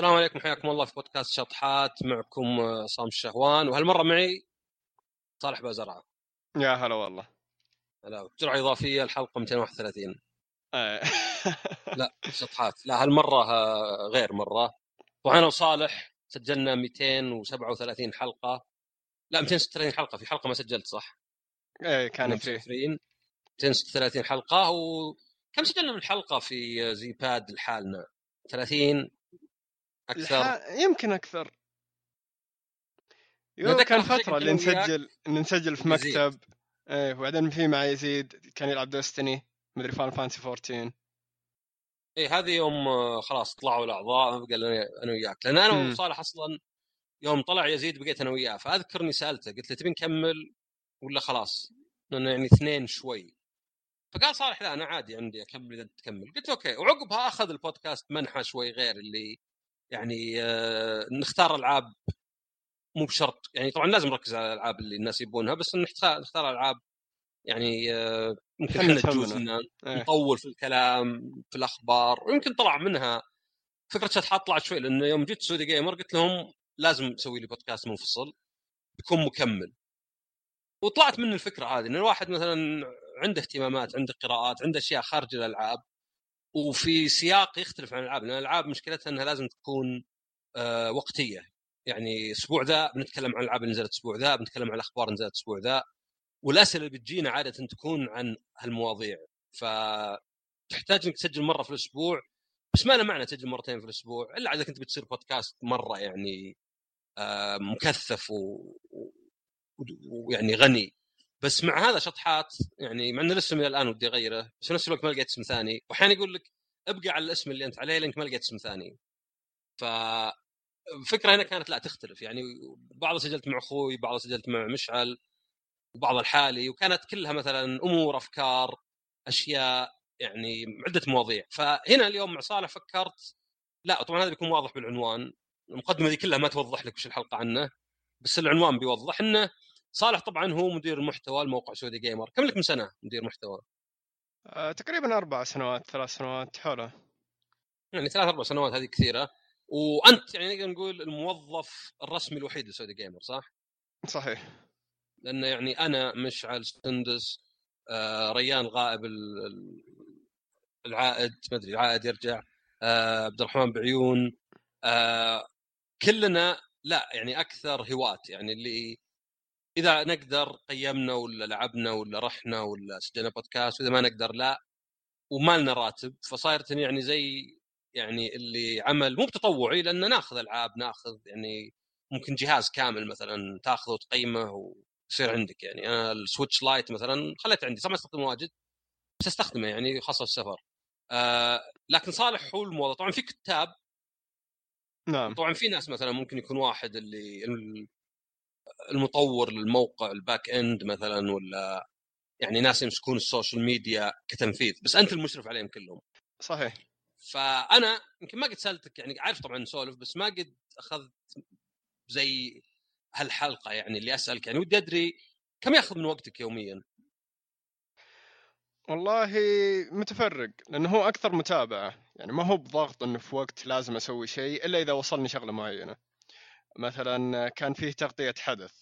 السلام عليكم حياكم الله في بودكاست شطحات معكم آه، عصام الشهوان. وهالمرة معي صالح بازرعة. يا هلا والله. هلا. جرعه إضافية الحلقة 231 إيه. لا شطحات. لا هالمرة آه، غير مرة. طبعا أنا وصالح سجلنا 237 حلقة. لا 236 حلقة. في حلقة ما سجلت صح؟ إيه كان في. 236 حلقة وكم سجلنا من حلقة في زي باد لحالنا؟ 30 أكثر. الح... يمكن أكثر. يو كان فترة اللي نسجل اللي نسجل في مكتب إيه وبعدين في مع يزيد كان يلعب دوستني مدري فان فانسي 14 اي هذه يوم آه، خلاص طلعوا الأعضاء بقى أنا وياك. لأن أنا وصالح أصلا يوم طلع يزيد بقيت أنا وياه. فأذكرني سألته قلت له تبي نكمل ولا خلاص؟ لأنه يعني اثنين شوي. فقال صالح لا أنا عادي عندي أكمل إذا تكمل. قلت okay. وعقبها أخذ البودكاست منحى شوي غير اللي يعني آه نختار ألعاب مو بشرط يعني طبعا لازم نركز على الألعاب اللي الناس يبونها بس نختار ألعاب يعني آه ممكن إحنا نجوز إيه. نطول في الكلام في الأخبار ويمكن طلع منها فكرة شطحات طلعت شوي لأنه يوم جيت سعودي جيمر قلت لهم لازم تسوي لي بودكاست منفصل بيكون مكمل وطلعت من الفكرة هذه إن الواحد مثلا عنده اهتمامات عنده قراءات عنده أشياء خارج الألعاب وفي سياق يختلف عن الألعاب لأن الألعاب مشكلتها إنها لازم تكون آه وقتية. يعني الأسبوع ذا بنتكلم عن الألعاب اللي نزلت الأسبوع ذا بنتكلم عن الأخبار اللي نزلت الأسبوع ذا والأسئلة اللي بتجينا عادة تكون عن هالمواضيع. ف تحتاج إنك تسجل مرة في الأسبوع بس ما له معنى تسجل مرتين في الأسبوع إلا إذا كنت بتصير بودكاست مرة يعني آه مكثف ويعني غني. بس مع هذا شطحات يعني مع ان الاسم إلى الآن ودي أغيره بس في نفس الوقت ما لقيت اسم ثاني. واحيانا يقول لك ابقى على الاسم اللي أنت عليه لأنك ما لقيت اسم ثاني. ف الفكرة هنا كانت لا تختلف. يعني بعض سجلت مع أخوي بعض سجلت مع مشعل وبعض الحالي وكانت كلها مثلا أمور أفكار أشياء يعني عدة مواضيع. فهنا اليوم مع صالح فكرت لا طبعا هذا بيكون واضح بالعنوان. المقدمة دي كلها ما توضح لك وش الحلقة عنه بس العنوان بيوضح إنه صالح طبعا هو مدير المحتوى الموقع سعودي جيمر كم لك من سنة مدير محتوى؟ آه، تقريبا أربع سنوات ثلاث سنوات حوله. يعني ثلاث أربع سنوات هذه كثيرة. وأنت يعني نقدر نقول الموظف الرسمي الوحيد لسعودي جيمر صح؟ صحيح. لأنه يعني أنا مشعل سندس آه ريان غائب العائد ما أدري العائد يرجع آه عبد الرحمن بعيون آه كلنا لا يعني أكثر هواة يعني اللي إذا نقدر قيمنا ولا لعبنا ولا رحنا ولا سجلنا بودكاست وإذا ما نقدر لا وما لنا راتب فصايرت يعني زي يعني اللي عمل مو بتطوعي لأن ناخذ ألعاب ناخذ يعني ممكن جهاز كامل مثلا تاخذه وتقيمه ويصير عندك يعني. أنا السويتش لايت مثلا خليته عندي صار ما استخدمه واجد بس أستخدمه يعني خاصة السفر. آه لكن صالح هو الموظف طبعا في كتاب نعم. طبعا في ناس مثلا ممكن يكون واحد اللي المطور للموقع ال back end مثلا ولا يعني ناس يمسكون ال social media كتنفيذ بس أنت المشرف عليهم كلهم. صحيح. فأنا يمكن ما قد سألتك يعني عارف طبعا نسولف بس ما قد أخذت زي هالحلقة يعني اللي أسألك يعني ودي أدري كم يأخذ من وقتك يوميا؟ والله متفرق لأنه هو أكثر متابعة يعني ما هو بضغط إنه في وقت لازم أسوي شيء إلا إذا وصلني شغلة معينة. مثلا كان فيه تغطية حدث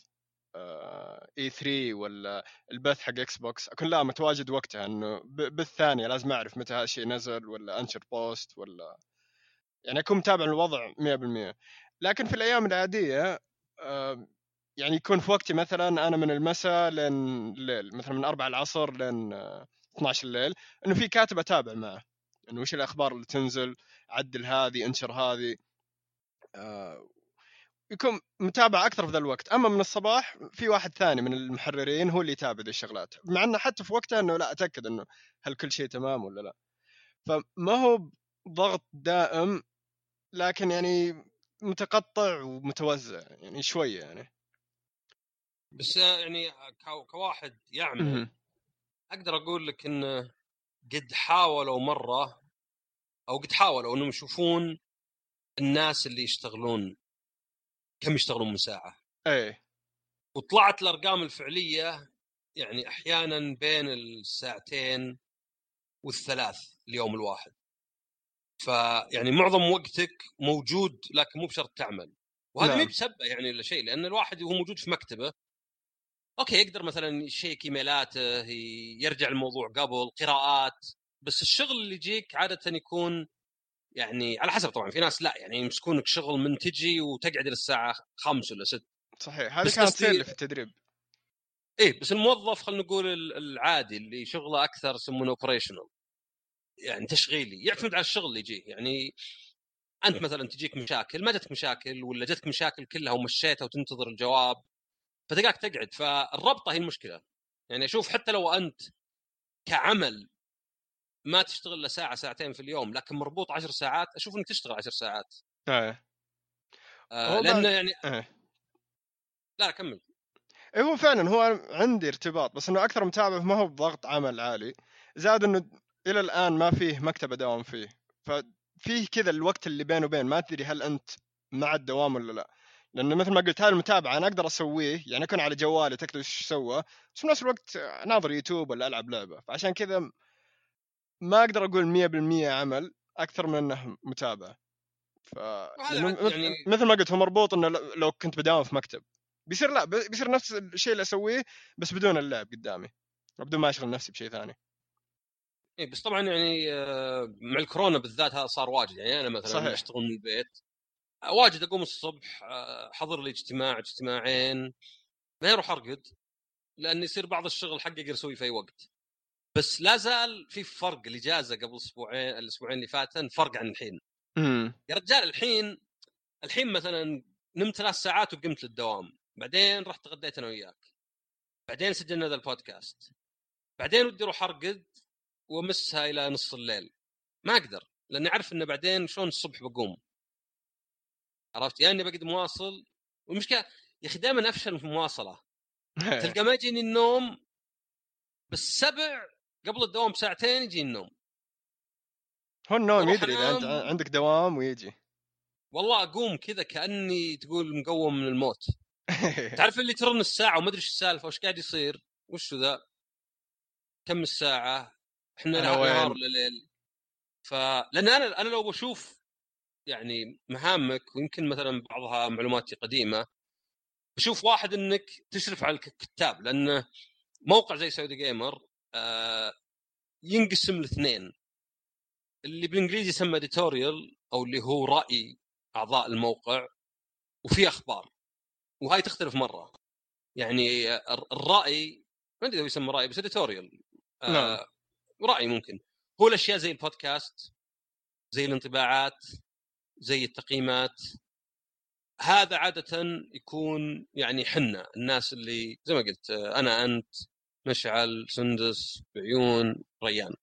E3 ولا البث حق إكس بوكس أكون لا متواجد وقتها إنه بالثانية لازم أعرف متى هذا الشيء نزل ولا أنشر post ولا يعني أكون متابع الوضع 100% لكن في الأيام العادية يعني يكون في وقتي مثلا أنا من المساء لين الليل مثلا من 4 العصر لين 12 الليل إنه في كاتب أتابع معه إنه وش الأخبار اللي تنزل عدل هذه أنشر هذه يكون متابع أكثر في ذا الوقت. أما من الصباح في واحد ثاني من المحررين هو اللي يتابع ذي الشغلات. مع إنه حتى في وقتها إنه لا أتأكد إنه هل كل شيء تمام ولا لا. فما هو ضغط دائم لكن يعني متقطع ومتوزع يعني شوية يعني. بس يعني كواحد يعمل أقدر أقول لك انه قد حاولوا مرة أو قد حاولوا إنهم يشوفون الناس اللي يشتغلون كم يشتغلون من ساعة. إيه. وطلعت الأرقام الفعلية يعني أحيانا بين الساعتين والثلاث اليوم الواحد. فيعني معظم وقتك موجود لكن مو بشرط تعمل. وهذا نعم. مو بسبه يعني ولا شيء لأن الواحد وهو موجود في مكتبة أوكي يقدر مثلا يشيك إيميلاته يرجع الموضوع قبل قراءات بس الشغل اللي يجيك عاده يكون يعني على حسب طبعا في ناس لا يعني يمسكونك شغل منتجي وتقعد إلى الساعة 5 ولا 6 صحيح هذه كانت قصدي- في التدريب. إيه بس الموظف خلينا نقول ال- العادي اللي شغله أكثر يسمونه اوبريشنال يعني تشغيلي يعتمد على الشغل اللي يجيه. يعني أنت مثلا تجيك مشاكل ما جتك مشاكل ولا جتك مشاكل كلها ومشيتها وتنتظر الجواب فتلقاك تقعد. فالربطة هي المشكلة. يعني أشوف حتى لو أنت كعمل ما تشتغل إلا ساعة ساعتين في اليوم لكن مربوط عشر ساعات أشوف إنك تشتغل عشر ساعات. إيه. آه لأنه يعني إيه. لا كمل. إيه هو فعلا هو عندي ارتباط بس إنه أكثر متابع ما هو بضغط عمل عالي. زاد إنه إلى الآن ما فيه مكتب اداوم فيه. ففيه كذا الوقت اللي بين وبين ما تدري هل أنت مع الدوام ولا لا. لأنه مثل ما قلت هذه المتابعة أنا أقدر أسويه يعني أكون على جوالي تكتب إيش سوى بس في نفس الوقت ناظر يوتيوب ولا ألعب لعبة. فعشان كذا ما أقدر أقول 100% عمل أكثر من إنه متابعه ف مثل, يعني- مثل ما قلت هو مربوط إنه لو- كنت بداوم في مكتب. بيصير لا بيصير نفس الشيء اللي أسويه بس بدون اللعب قدامي بدون ما أشغل نفسي بشيء ثاني. اي بس طبعا يعني مع الكورونا بالذات هذا صار واجد. يعني أنا مثلا صحيح. اشتغل من البيت واجد أقوم الصبح آه، حضر لي اجتماع اجتماعين ما أروح أرقد لأن يصير بعض الشغل حقي أقدر اسويه في أي وقت. بس لا زال في فرق الاجازه قبل أسبوعين الأسبوعين اللي فاتن فرق عن الحين. امم يا رجال الحين الحين مثلا نمت ثلاث ساعات وقمت للدوام. بعدين رحت تغديت أنا وياك. بعدين سجلنا ذا البودكاست. بعدين ودي أروح أرقد وأمسها إلى نص الليل. ما أقدر لأني أعرف انه بعدين شلون الصبح بقوم. عرفت؟ يعني بقعد مواصل. والمشكلة يا أخي دائما أفشل في المواصله تلقى ما يجيني النوم بس سبع قبل الدوام بساعتين يجي النوم. هو النوم يدري إذا أنت. عندك دوام ويجي. والله أقوم كذا كأني تقول مقوم من الموت. تعرف اللي ترن الساعة وما أدري إيش السالفة وش قاعد يصير؟ وش ذا؟ كم الساعة؟ إحنا أنا نهار وين؟ نهار ولا ليل؟ ف لأن أنا أنا لو بشوف يعني مهامك ويمكن مثلا بعضها معلوماتي قديمة بشوف واحد إنك تشرف على الكتاب لأن موقع زي سعودي جيمر ينقسم لاثنين. اللي بالإنجليزي يسمى editorial أو اللي هو رأي أعضاء الموقع وفي أخبار. وهاي تختلف مرة. يعني آه، الرأي ما أدري إذا يسمى رأي بس editorial نعم. آه رأي ممكن. هو الأشياء زي البودكاست زي الانطباعات زي التقييمات. هذا عادة يكون يعني حنا الناس اللي زي ما قلت آه، أنا أنت مشعل سندس بعيون ريان.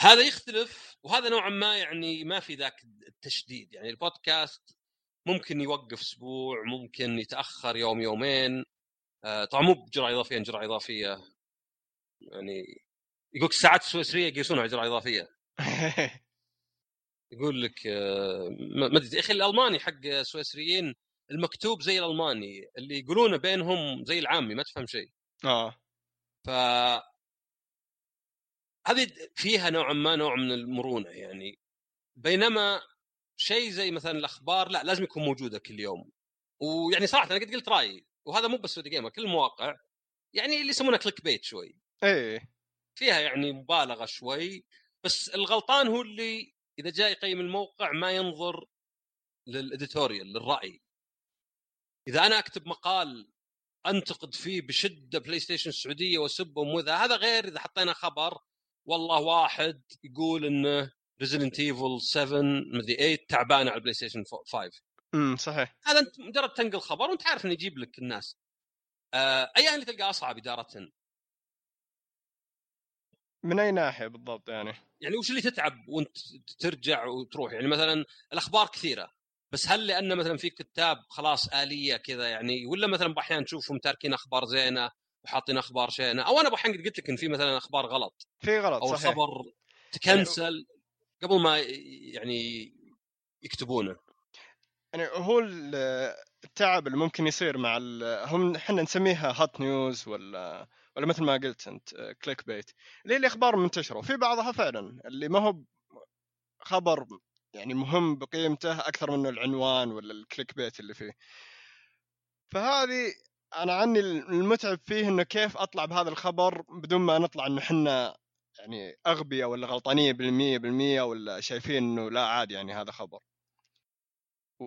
هذا يختلف وهذا نوعا ما يعني ما في ذاك التشديد. يعني البودكاست ممكن يوقف أسبوع ممكن يتأخر يوم يومين. آه، طبعا مو بجرعة إضافية جرعة إضافية. يعني يقول الساعات السويسريه يقيسونها على جرعة إضافية. يقول لك آه، ما ما أدري. يا أخي الألماني حق السويسريين المكتوب زي الألماني. اللي يقولونه بينهم زي العامي ما تفهم شيء. آه. ف هذه فيها نوعا ما نوع من المرونة يعني. بينما شيء زي مثلا الأخبار لا لازم يكون موجوده كل يوم. ويعني صراحة أنا قد قلت رأيي وهذا مو بس سعودي جيمر كل المواقع يعني اللي يسمونها clickbait شوي. إيه. فيها يعني مبالغة شوي بس الغلطان هو اللي إذا جاء يقيم الموقع ما ينظر لل editorial للرأي. إذا أنا أكتب مقال أنتقد فيه بشدة بلاي ستيشن السعودية واسبهم وذا هذا غير إذا حطينا خبر والله واحد يقول إنه Resident Evil 7 مدري 8 تعبانة على البلاي ستيشن 5 امم صحيح. هذا أنت مجرد تنقل خبر وأنت عارف إنه يجيب لك الناس. آه أي اللي تلقى أصعب إدارة؟ من أي ناحية بالضبط يعني؟ يعني وش اللي تتعب وأنت ترجع وتروح؟ يعني مثلا الأخبار كثيرة. بس هل لأن مثلا في كتاب خلاص آلية كذا يعني ولا مثلا بأحيان تشوفهم تاركين أخبار زينة وحاطين أخبار شينة؟ أو أنا بأحيان قد قلت لك إن في مثلا أخبار غلط في غلط أو صحيح. الخبر تكنسل قبل ما يعني يكتبونه. يعني هو ال- التعب اللي ممكن يصير مع هم إحنا نسميها hot news ولا ولا مثل ما قلت أنت clickbait اللي هي الأخبار المنتشره وفي بعضها فعلا اللي ما هو خبر يعني مهم بقيمته أكثر منه العنوان ولا ال clickbait اللي فيه. فهذه أنا يعني المتعب فيه إنه كيف أطلع بهذا الخبر بدون ما نطلع إنه إحنا يعني أغبياء ولا غلطانين بالمية بالمية ولا شايفين إنه لا عادي يعني هذا خبر.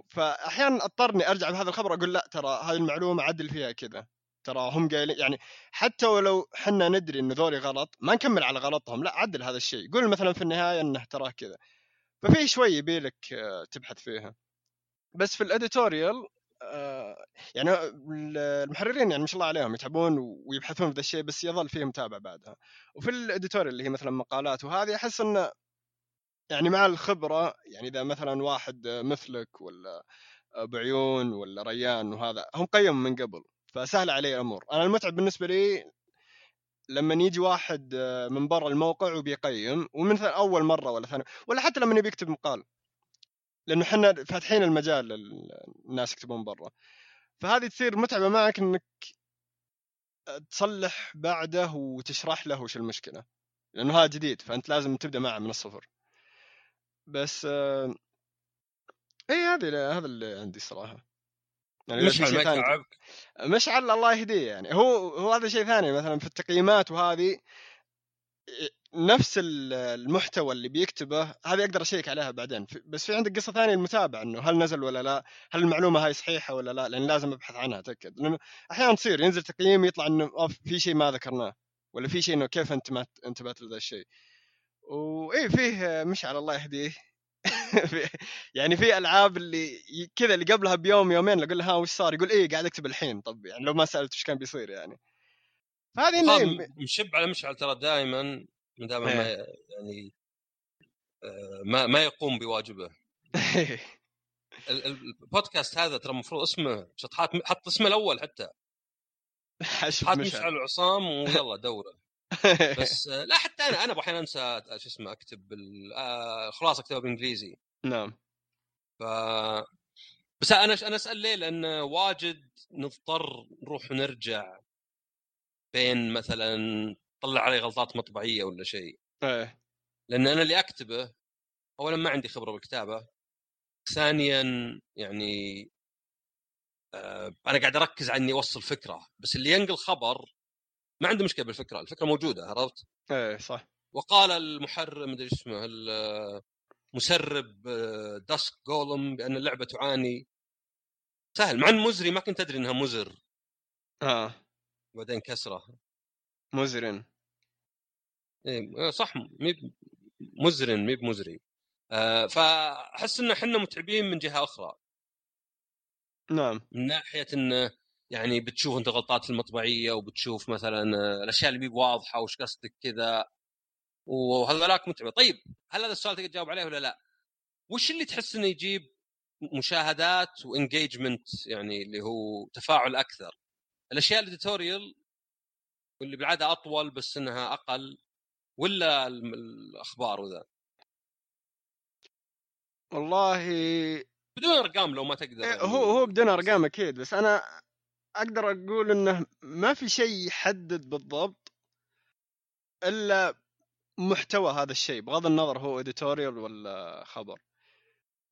فاحيانا أضطرني أرجع بهذا الخبر أقول لا ترى هذه المعلومة عدل فيها كذا. ترى هم قايلين يعني حتى ولو حنا ندري إنه ذولي غلط ما نكمل على غلطهم لا عدل هذا الشيء. قول مثلا في النهاية إنه تراه كذا. ففي شوي يبيلك آه، تبحث فيها. بس في الإديتوريال آه، يعني المحررين يعني ما شاء الله عليهم يتعبون ويبحثون في ذا الشيء بس يظل فيه متابعه بعدها. وفي الإديتوريال اللي هي مثلا مقالات وهذه أحس انه يعني مع الخبرة يعني إذا مثلا واحد مثلك ولا أبو عيون ولا ريان وهذا هم قيموا من قبل فسهل علي الأمور. أنا المتعب بالنسبة لي لما يجي واحد من برا الموقع وبيقيم ومن أول مرة ولا ثاني ولا حتى لما يبي يكتب مقال. لأنه إحنا فاتحين المجال للناس يكتبون برا. فهذه تصير متعبة معك إنك تصلح بعده وتشرح له وش المشكلة. لأنه هذا جديد فأنت لازم تبدأ معه من الصفر. بس آه إي هذه هذا اللي عندي صراحة. يعني مشعل ما يتعبك مشعل الله يهديه يعني. هو هو هذا شيء ثاني مثلا في التقييمات وهذه نفس المحتوى اللي بيكتبه هذه أقدر أشيك عليها بعدين. بس في عندك قصة ثانية المتابعة إنه هل نزل ولا لا؟ هل المعلومة هاي صحيحة ولا لا؟ لأن لازم أبحث عنها أتأكد. لأنه أحيانا تصير ينزل تقييم يطلع إنه في شيء ما ذكرناه. ولا في شيء إنه كيف أنت ما أنتبهت لهذا الشيء. واي فيه مشعل الله يهديه. يعني في ألعاب اللي كذا اللي قبلها بيوم يومين أقول له ها وش صار؟ يقول إيه قاعد أكتب الحين. طب يعني لو ما سألت وش كان بيصير يعني. فهذه إنه مشب على مشعل ترى دائما ما دام ما إيه. يعني آه، ما ما يقوم بواجبه. البودكاست هذا ترى المفروض اسمه شطحات حط اسمه الأول حتى. شطحات مشعل. العصام ويلا دوره. بس لا حتى أنا أنا أحيانا أنسى شو اسمه أكتب آه، خلاص أكتبها بالانجليزي نعم. ف بس أنا أنا أسأل ليه؟ لأن واجد نضطر نروح ونرجع بين مثلا طلع علي غلطات مطبعيه ولا شيء. إيه. لأن أنا اللي أكتبه اولا ما عندي خبرة بالكتابة. ثانيا يعني آه أنا قاعد أركز على إني أوصل فكرة. بس اللي ينقل خبر ما عنده مشكلة بالفكرة الفكرة موجودة عرفت؟ إيه صح. وقال المحرر مدري اسمه مسرب داسك آه، جولم بأن اللعبة تعاني. سهل مع مزري ما كنت أدري إنها مزر. آه. بعدين كسره. مزرن. إيه آه، صح مي مزرن مي بمزري. آه فأحس إن إحنا متعبين من جهة أخرى. نعم. من ناحية إنه يعني بتشوف انت غلطات المطبعية وبتشوف مثلا آه، الأشياء اللي مي بواضحه وش قصدك كذا. وهذولاك متعبة. طيب هل هذا السؤال تقدر تجاوب عليه ولا لا؟ وش اللي تحس إنه يجيب مشاهدات و engagement يعني اللي هو تفاعل أكثر؟ الأشياء ال editorial واللي بالعادة أطول بس إنها أقل ولا الأخبار وذا؟ والله بدون أرقام لو ما تقدر إيه، هو هو بدون أرقام أكيد بس أنا أقدر أقول إنه ما في شيء يحدد بالضبط إلا محتوى هذا الشيء بغض النظر هو editorial ولا خبر.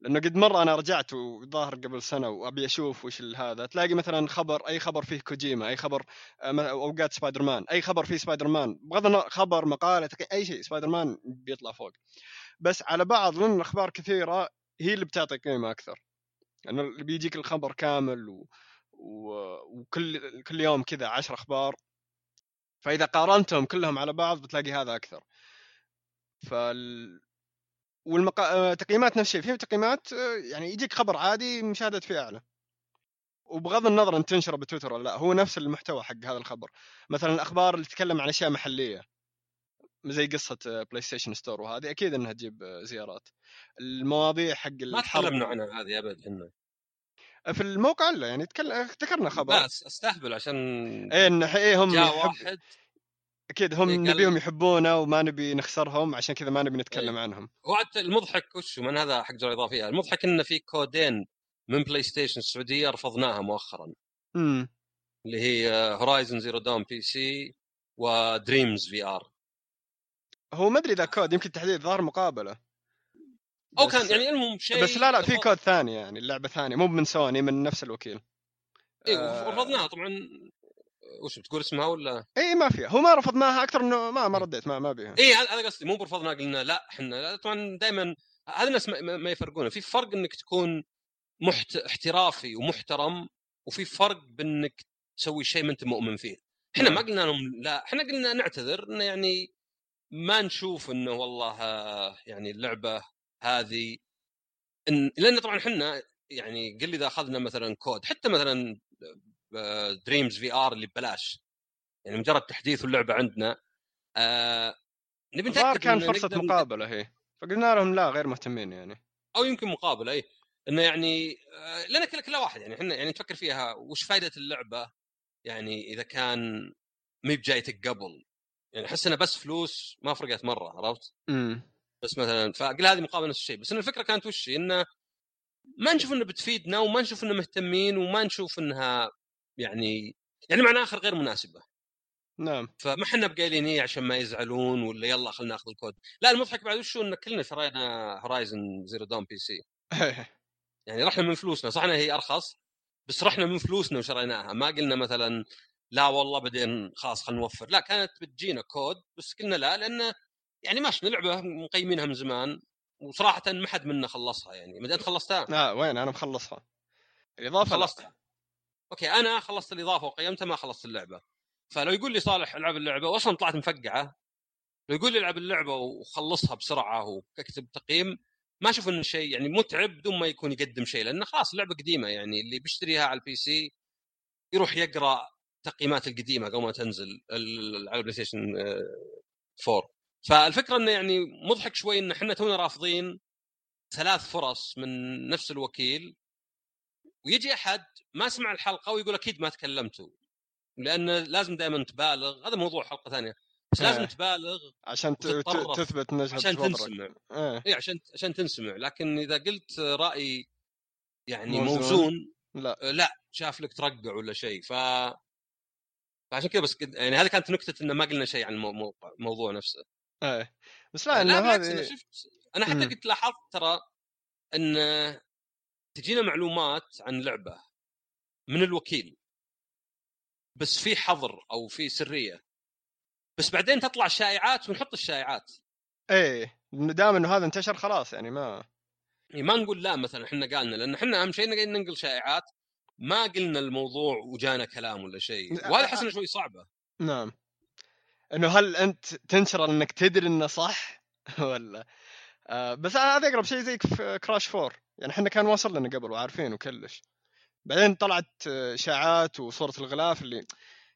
لأنه قد مرة أنا رجعت وظاهر قبل سنة وأبي أشوف وش هذا تلاقي مثلا خبر أي خبر فيه كوجيما أي خبر آه، أوقات سبايدر مان أي خبر فيه سبايدر مان بغض النظر خبر مقالة أي شيء سبايدر مان بيطلع فوق. بس على بعض لأن الأخبار كثيرة هي اللي بتعطي قيمة أكثر. لأنه يعني بيجيك الخبر كامل و... و... وكل كل يوم كذا عشر أخبار فإذا قارنتهم كلهم على بعض بتلاقي هذا أكثر. فال والمقا... تقييمات نفس الشيء في تقييمات يعني يجيك خبر عادي مشاهدة فيه أعلى. وبغض النظر انت تنشره بتويتر ولا لا هو نفس المحتوى حق هذا الخبر. مثلا الأخبار اللي تتكلم عن أشياء محلية زي قصة بلاي ستيشن ستور وهذه أكيد إنها تجيب زيارات. المواضيع حق ما تكلمنا عنها هذه أبد انه في الموقع لا يعني ذكرنا خبر. لا أستهبل عشان إيه انه إيه هم جاء واحد أكيد هم إيه نبيهم يحبونا وما نبي نخسرهم عشان كذا ما نبي نتكلم أيه. عنهم. هو المضحك وش من هذا حق درجة إضافية؟ المضحك انه في كودين من بلاي ستيشن السعودية رفضناها مؤخرا. إمم. اللي هي هورايزن زيرو داون بي سي ودريمز VR هو ما أدري إذا كود يمكن تحديد ظهر مقابلة. أو كان يعني المهم شيء بس لا لا في كود ثاني يعني اللعبه ثانية مو من سوني من نفس الوكيل. اي آه. رفضناها طبعا. وش بتقول اسمها ولا؟ اي ما فيها. هو ما رفضناها أكثر انه ما ما رديت ما ما بيها. اي هذا قصدي. مو برفضنا قلنا لا إحنا طبعا دائما هذا الناس ما يفرقونه. في فرق إنك تكون محت... احترافي ومحترم وفي فرق بإنك تسوي شيء ما أنت مؤمن فيه. إحنا ما نعم. قلنا لهم لا إحنا قلنا نعتذر إنه يعني ما نشوف إنه والله يعني اللعبة هذه إن لأن طبعا إحنا يعني قل إذا أخذنا مثلا كود حتى مثلا دريمز في ار اللي ببلاش. يعني مجرد تحديث اللعبه عندنا آه نبي نتأكد كان فرصة مقابلة هي فقلنا لهم لا غير مهتمين يعني. أو يمكن مقابلة اي إنه يعني آه لأن كل كل واحد يعني إحنا يعني نفكر فيها وش فائده اللعبة؟ يعني إذا كان مي بجايتك قبل. يعني أحس إنه بس فلوس ما فرقت مرة عرفت؟ إمم. بس مثلا فقل هذه مقابله نفس الشيء. بس ان الفكرة كانت وش؟ إنه ما نشوف إنه بتفيدنا وما نشوف إنه مهتمين وما نشوف إنها يعني يعني معناها آخر غير مناسبة. نعم. فما إحنا بقايلين إيه عشان ما يزعلون ولا يلا خلينا ناخذ الكود. لا المضحك بعد وشو ان كلنا شرينا هورايزن زيرو دون بي سي يعني رحنا من فلوسنا. صح إنها هي أرخص بس رحنا من فلوسنا وشريناها. ما قلنا مثلا لا والله بعدين خلاص خلينا نوفر. لا كانت بتجينا كود بس قلنا لا لأنه يعني ماشي لعبة مقيمينها من زمان وصراحة ما حد منا خلصها يعني ما أنت خلصتها؟ لا وين؟ أنا مخلصها. الإضافة خلصتها أوكي أنا خلصت الإضافة وقيمتها ما خلصت اللعبة. فلو يقول لي صالح العب اللعبة واصلا طلعت مفقعة. لو يقول لي العب اللعبة وخلصها بسرعة وأكتب تقييم ما أشوف إنه شيء يعني متعب بدون ما يكون يقدم شيء لأن خلاص اللعبة قديمة يعني اللي بيشتريها على البي سي يروح يقرأ التقييمات القديمة قبل ما تنزل على البلاي ستيشن 4 فالفكرة إنه يعني مضحك شوي إن إحنا تونا رافضين ثلاث فرص من نفس الوكيل ويجي أحد ما سمع الحلقة ويقول أكيد ما تكلمتوا لأن لازم دائما تبالغ هذا موضوع حلقة ثانية بس لازم إيه. تبالغ عشان تثبت إنك عشان تنسمع. اي إيه عشان عشان تنسمع. لكن إذا قلت رأي يعني موزون, موزون لا. لا شاف لك ترقع ولا شيء. ف فعشان كذا بس يعني هذه كانت نكتة انه ما قلنا شيء عن الموضوع نفسه. إيه بس لا انه هذه أنا شفت أنا حتى قلت لاحظت ترى إن تجينا معلومات عن لعبة من الوكيل بس في حظر أو في سرية بس بعدين تطلع الشائعات ونحط الشائعات. إيه دام إنه هذا انتشر خلاص يعني ما يعني ما نقول لا مثلا إحنا قالنا لأن إحنا أهم شيء قاعدين ننقل شائعات ما قلنا الموضوع وجانا كلام ولا شيء. وهذا حسنا شوي صعبة. نعم. إنه هل أنت تنشر إنك تدري إنه صح؟ ولا؟ آه بس هذا أقرب شيء زيك في كراش فور يعني إحنا كان واصل لنا قبل وعارفين وكلش بعدين طلعت إشاعات وصورة الغلاف اللي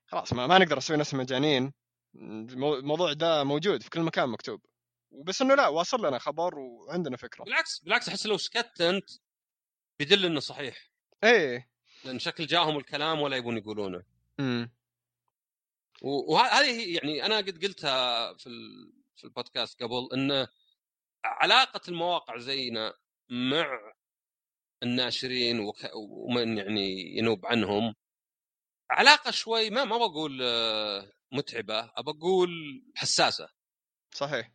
خلاص ما, ما نقدر نسوي نفس مجانين. الموضوع ده موجود في كل مكان مكتوب. بس إنه لا واصل لنا خبر وعندنا فكرة. بالعكس بالعكس أحس لو سكت أنت بيدل إنه صحيح. إيه. لأن شكل جاهم الكلام ولا يبون يقولونه. امم وهذه يعني أنا قد قلتها في في البودكاست قبل انه علاقة المواقع زينا مع الناشرين ومن يعني ينوب عنهم علاقة شوي ما ما بقول آه، متعبة أبى أقول حساسة. صحيح.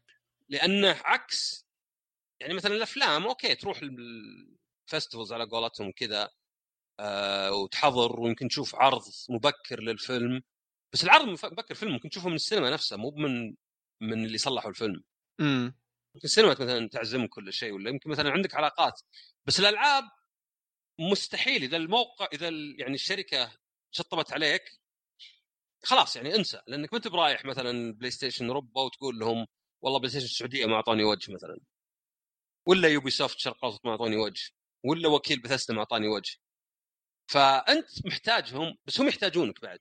لأنه عكس يعني مثلا الأفلام أوكي تروح ال festivals على قولتهم كذا آه وتحضر ويمكن تشوف عرض مبكر للفيلم بس العرض مبكر فيلم ممكن تشوفه من السينما نفسها مو من من اللي صلحوا الفيلم. إمم. ممكن السينما مثلا تعزمك كل شيء ولا يمكن مثلا عندك علاقات. بس الألعاب مستحيل إذا الموقع إذا يعني الشركة شطبت عليك خلاص يعني انسى. لأنك ما أنت برايح مثلا بلاي ستيشن أوروبا وتقول لهم والله بلاي ستيشن السعودية ما اعطوني وجه مثلا. ولا يوبي سوفت شرق الاوسط ما اعطوني وجه. ولا وكيل بثستا ما أعطاني وجه. فأنت محتاجهم بس هم يحتاجونك بعد.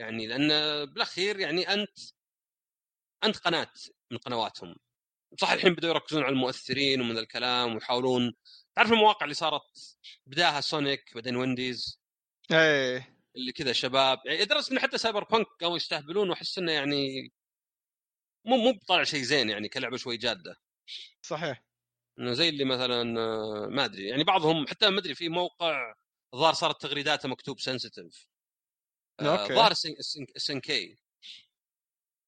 يعني لأن بالأخير يعني أنت أنت قناة من قنواتهم. صح الحين بدأوا يركزون على المؤثرين ومن الكلام ويحاولون تعرف المواقع اللي صارت بداها سونيك بعدين وينديز؟ إيه. اللي كذا شباب يعني لدرجه ان حتى سايبر بانك قاموا يستهبلون وأحس إنه يعني مو مو بطالع شيء زين يعني كلعبة شوي جادة. صحيح. إنه زي اللي مثلا ما أدري يعني بعضهم حتى ما أدري في موقع الظاهر صارت تغريداته مكتوب sensitive ظاهر SNK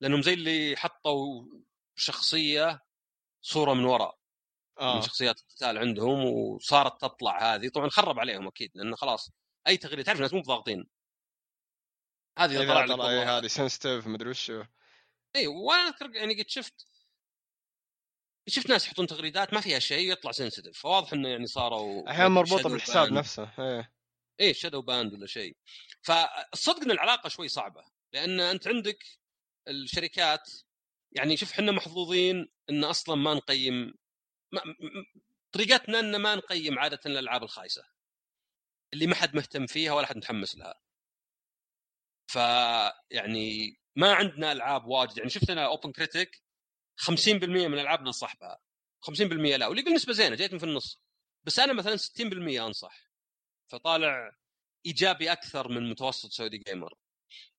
لأنهم زي اللي حطوا شخصية صورة من وراء آه. من شخصيات القتال عندهم وصارت تطلع هذه. طبعا خرب عليهم أكيد لأنه خلاص أي تغريدة تعرف الناس مو بضاغطين. هذه طلع لك هذه sensitive مدري وشو إي وأنا اذكر يعني قد شفت شفت ناس يحطون تغريدات ما فيها شيء يطلع sensitive فواضح إنه يعني صاروا أحيانا مربوطة بالحساب. نفسه إيه. إيه shadow banned ولا شيء. فالصدق ان العلاقة شوي صعبة لأن أنت عندك الشركات يعني شوف إحنا محظوظين إن أصلا ما نقيم ما طريقتنا إن ما نقيم عادة الألعاب الخايسة. اللي ما حد مهتم فيها ولا حد متحمس لها. فيعني ما عندنا ألعاب واجد يعني شفت أنا OpenCritic 50% من الالعاب ننصح بها 50% لا واللي يقول نسبه زينة جايتني في النص. بس أنا مثلا 60% أنصح. فطالع إيجابي أكثر من متوسط Saudi Gamer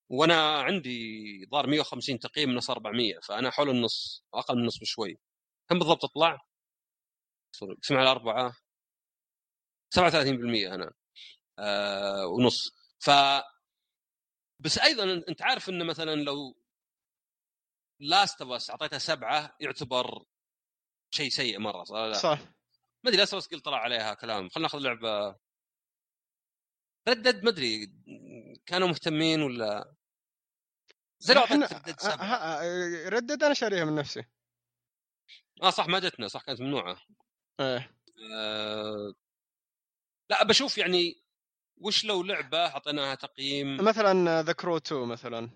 وأنا عندي ظهر 150 تقييم من 400 فأنا حول النص أقل من النص بشوي كم بالضبط اطلع؟ اقسم على اربعه 37% أنا آه ونص ف بس أيضا أنت عارف إنه مثلا لو Last of Us اعطيتها سبعة يعتبر شيء سيء مرة صح؟ لا. صح ما أدري Last of Us طلع عليها كلام خلينا ناخذ لعبة Red Dead ما أدري كانوا مهتمين ولا؟ زي لو Red Dead Red Dead أنا شاريها من نفسي. آه صح ما جتنا صح كانت ممنوعة. إيه. آه... لا بشوف يعني وش لو لعبة أعطيناها تقييم؟ مثلا The Crew 2 مثلا.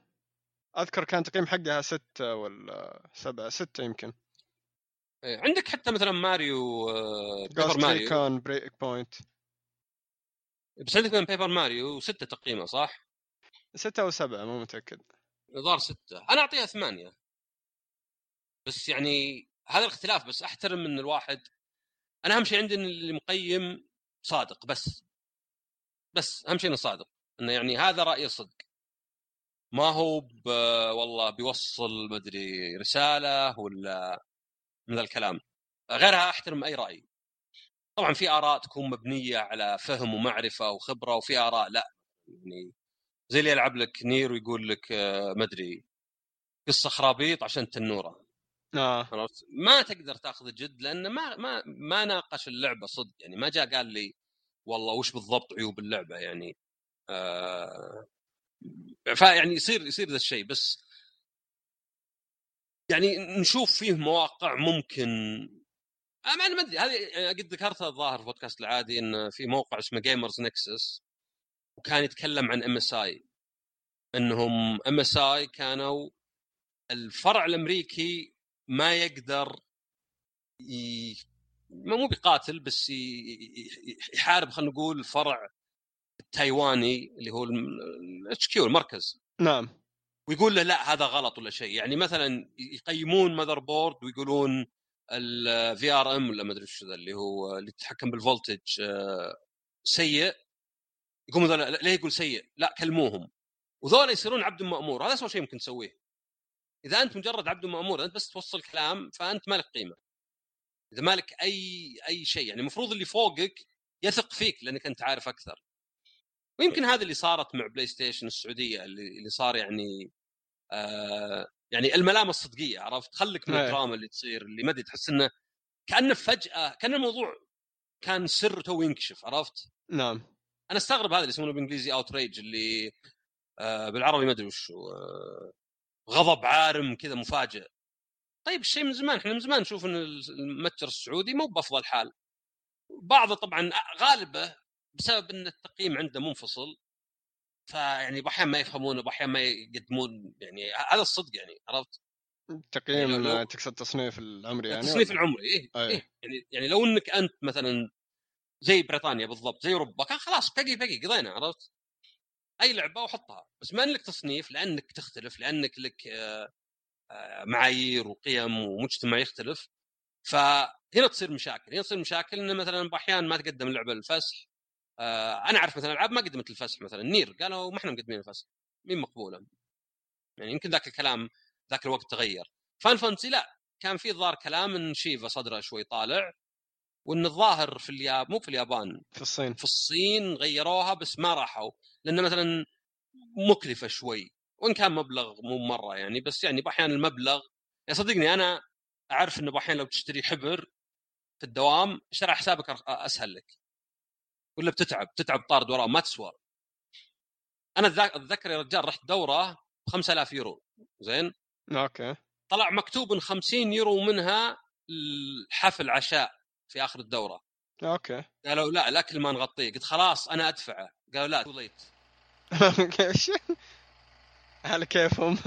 أذكر كان تقييم حقها ستة ولا سبعة ستة يمكن. إيه. عندك حتى مثلا ماريو آه Paper Mario كان Breakpoint بس عندك من Paper Mario ستة تقييمه صح؟ ستة أو سبعة مو متأكد. ظهر ستة. أنا أعطيها ثمانية. بس يعني هذا الاختلاف بس أحترم من الواحد أنا أهم شيء عندي إن اللي مقيم صادق بس. بس أهم شيء إنه صادق إنه يعني هذا رأيي صدق ما هو ب... والله بيوصل مدري رسالة ولا من الكلام. غيرها أحترم أي رأي. طبعا في آراء تكون مبنية على فهم ومعرفة وخبرة وفي آراء لا. يعني زي اللي يلعب لك نير ويقول لك آه، مدري قصة خرابيط عشان تنورة. آه. ما تقدر تأخذ جد لأنه ما ما ما ناقش اللعبة صدق. يعني ما جاء قال لي والله وش بالضبط عيوب اللعبة؟ يعني آه فيعني يصير يصير ذا الشيء. بس يعني نشوف فيه مواقع ممكن أنا ما أدري. هذه قد ذكرتها الظاهر في بودكاست العادي إن في موقع اسمه Gamers Nexus وكان يتكلم عن MSI إنهم MSI كانوا الفرع الأمريكي ما يقدر ي... مو بيقاتل بس يحارب خلينا نقول الفرع التايواني اللي هو ال HQ المركز. نعم. ويقول له لا هذا غلط ولا شيء. يعني مثلا يقيمون motherboard ويقولون ال VRM ولا ما أدري إيش ذا اللي هو اللي يتحكم بال voltage آه، سيء. يقوم ليه يقول سيء؟ لا كلموهم. وذولا يصيرون عبد مأمور هذا اسوء شيء ممكن تسويه. إذا أنت مجرد عبد مأمور أنت بس توصل كلام فأنت مالك قيمة. إذا مالك أي أي شيء يعني المفروض اللي فوقك يثق فيك لأنك أنت عارف أكثر. ويمكن هذا اللي صارت مع بلاي ستيشن السعودية اللي, اللي صار يعني آه يعني الملامة الصدقية عرفت؟ خليك من إيه. الدراما اللي تصير اللي ما أدري تحس إنه كأنه فجأة كأن الموضوع كان سر تو ينكشف عرفت؟ نعم. أنا أستغرب هذا اللي يسمونه بالإنجليزي outrage اللي آه بالعربي ما أدري وش آه غضب عارم كذا مفاجئ. طيب الشيء من زمان إحنا من زمان نشوف إن المتجر السعودي مو بأفضل حال. بعضه طبعا غالبه بسبب إن التقييم عنده منفصل. فيعني باحيان ما يفهمونه باحيان ما يقدمون يعني هذا الصدق يعني عرفت؟ تقييم يعني لو... تقصد التصنيف العمري يعني التصنيف العمري إيه, إيه يعني يعني لو إنك أنت مثلا زي بريطانيا بالضبط زي أوروبا كان خلاص بقي بقي قضينا عرفت؟ أي لعبة وحطها بس ما لك تصنيف لأنك تختلف لأنك لك آه، آه، معايير وقيم ومجتمع يختلف فهنا تصير مشاكل هنا تصير مشاكل إنه مثلا باحيان ما تقدم اللعبه للفسح آه، أنا أعرف مثلا ألعاب ما قدمت الفسح مثلا Nier قالوا ما إحنا مقدمين الفسح مين مقبوله يعني يمكن ذاك الكلام ذاك الوقت تغير. Final Fantasy لا كان في ظاهر كلام إن شيفا صدره شوي طالع وإن الظاهر في الياب مو في اليابان في الصين. في الصين غيروها بس ما راحوا لأن مثلا مكلفة شوي وإن كان مبلغ مو مرة يعني بس يعني باحيان المبلغ. يا صدقني أنا أعرف إنه باحيان لو تشتري حبر في الدوام شرع حسابك أسهل لك. ولا بتتعب تتعب طارد وراه ما تسوى. أنا أتذكر يا رجال رحت دورة ب 5000 يورو زين؟ أوكي. طلع مكتوب إن 50 يورو منها الحفل عشاء في آخر الدورة. okay. قالوا لا الاكل ما نغطيه. قلت خلاص أنا أدفعه. قالوا لا too late على كيفهم؟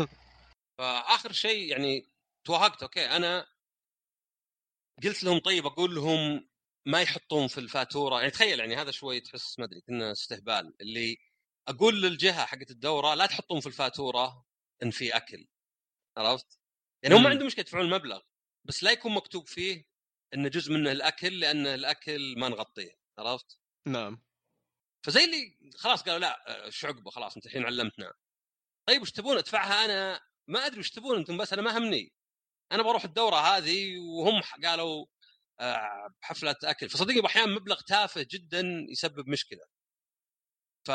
فآخر شيء يعني توهقت okay أنا قلت لهم طيب أقول لهم ما يحطون في الفاتورة. يعني تخيل يعني هذا شوي تحس ما أدري كنا استهبال. اللي أقول للجهة حقت الدورة لا تحطون في الفاتورة إن في أكل. عرفت؟ يعني هم عندهم مشكله يدفعون المبلغ بس لا يكون مكتوب فيه انه جزء منه الأكل لأن الأكل ما نغطيه. عرفت؟ نعم. فزي اللي خلاص قالوا لا شو عقبه؟ خلاص أنت الحين علمتنا. طيب وش تبون أدفعها أنا؟ ما أدري وش تبون أنتم بس أنا ما همني. أنا بروح الدورة هذه وهم قالوا حفله أكل. فصدقني أحيانا مبلغ تافه جدا يسبب مشكلة. ف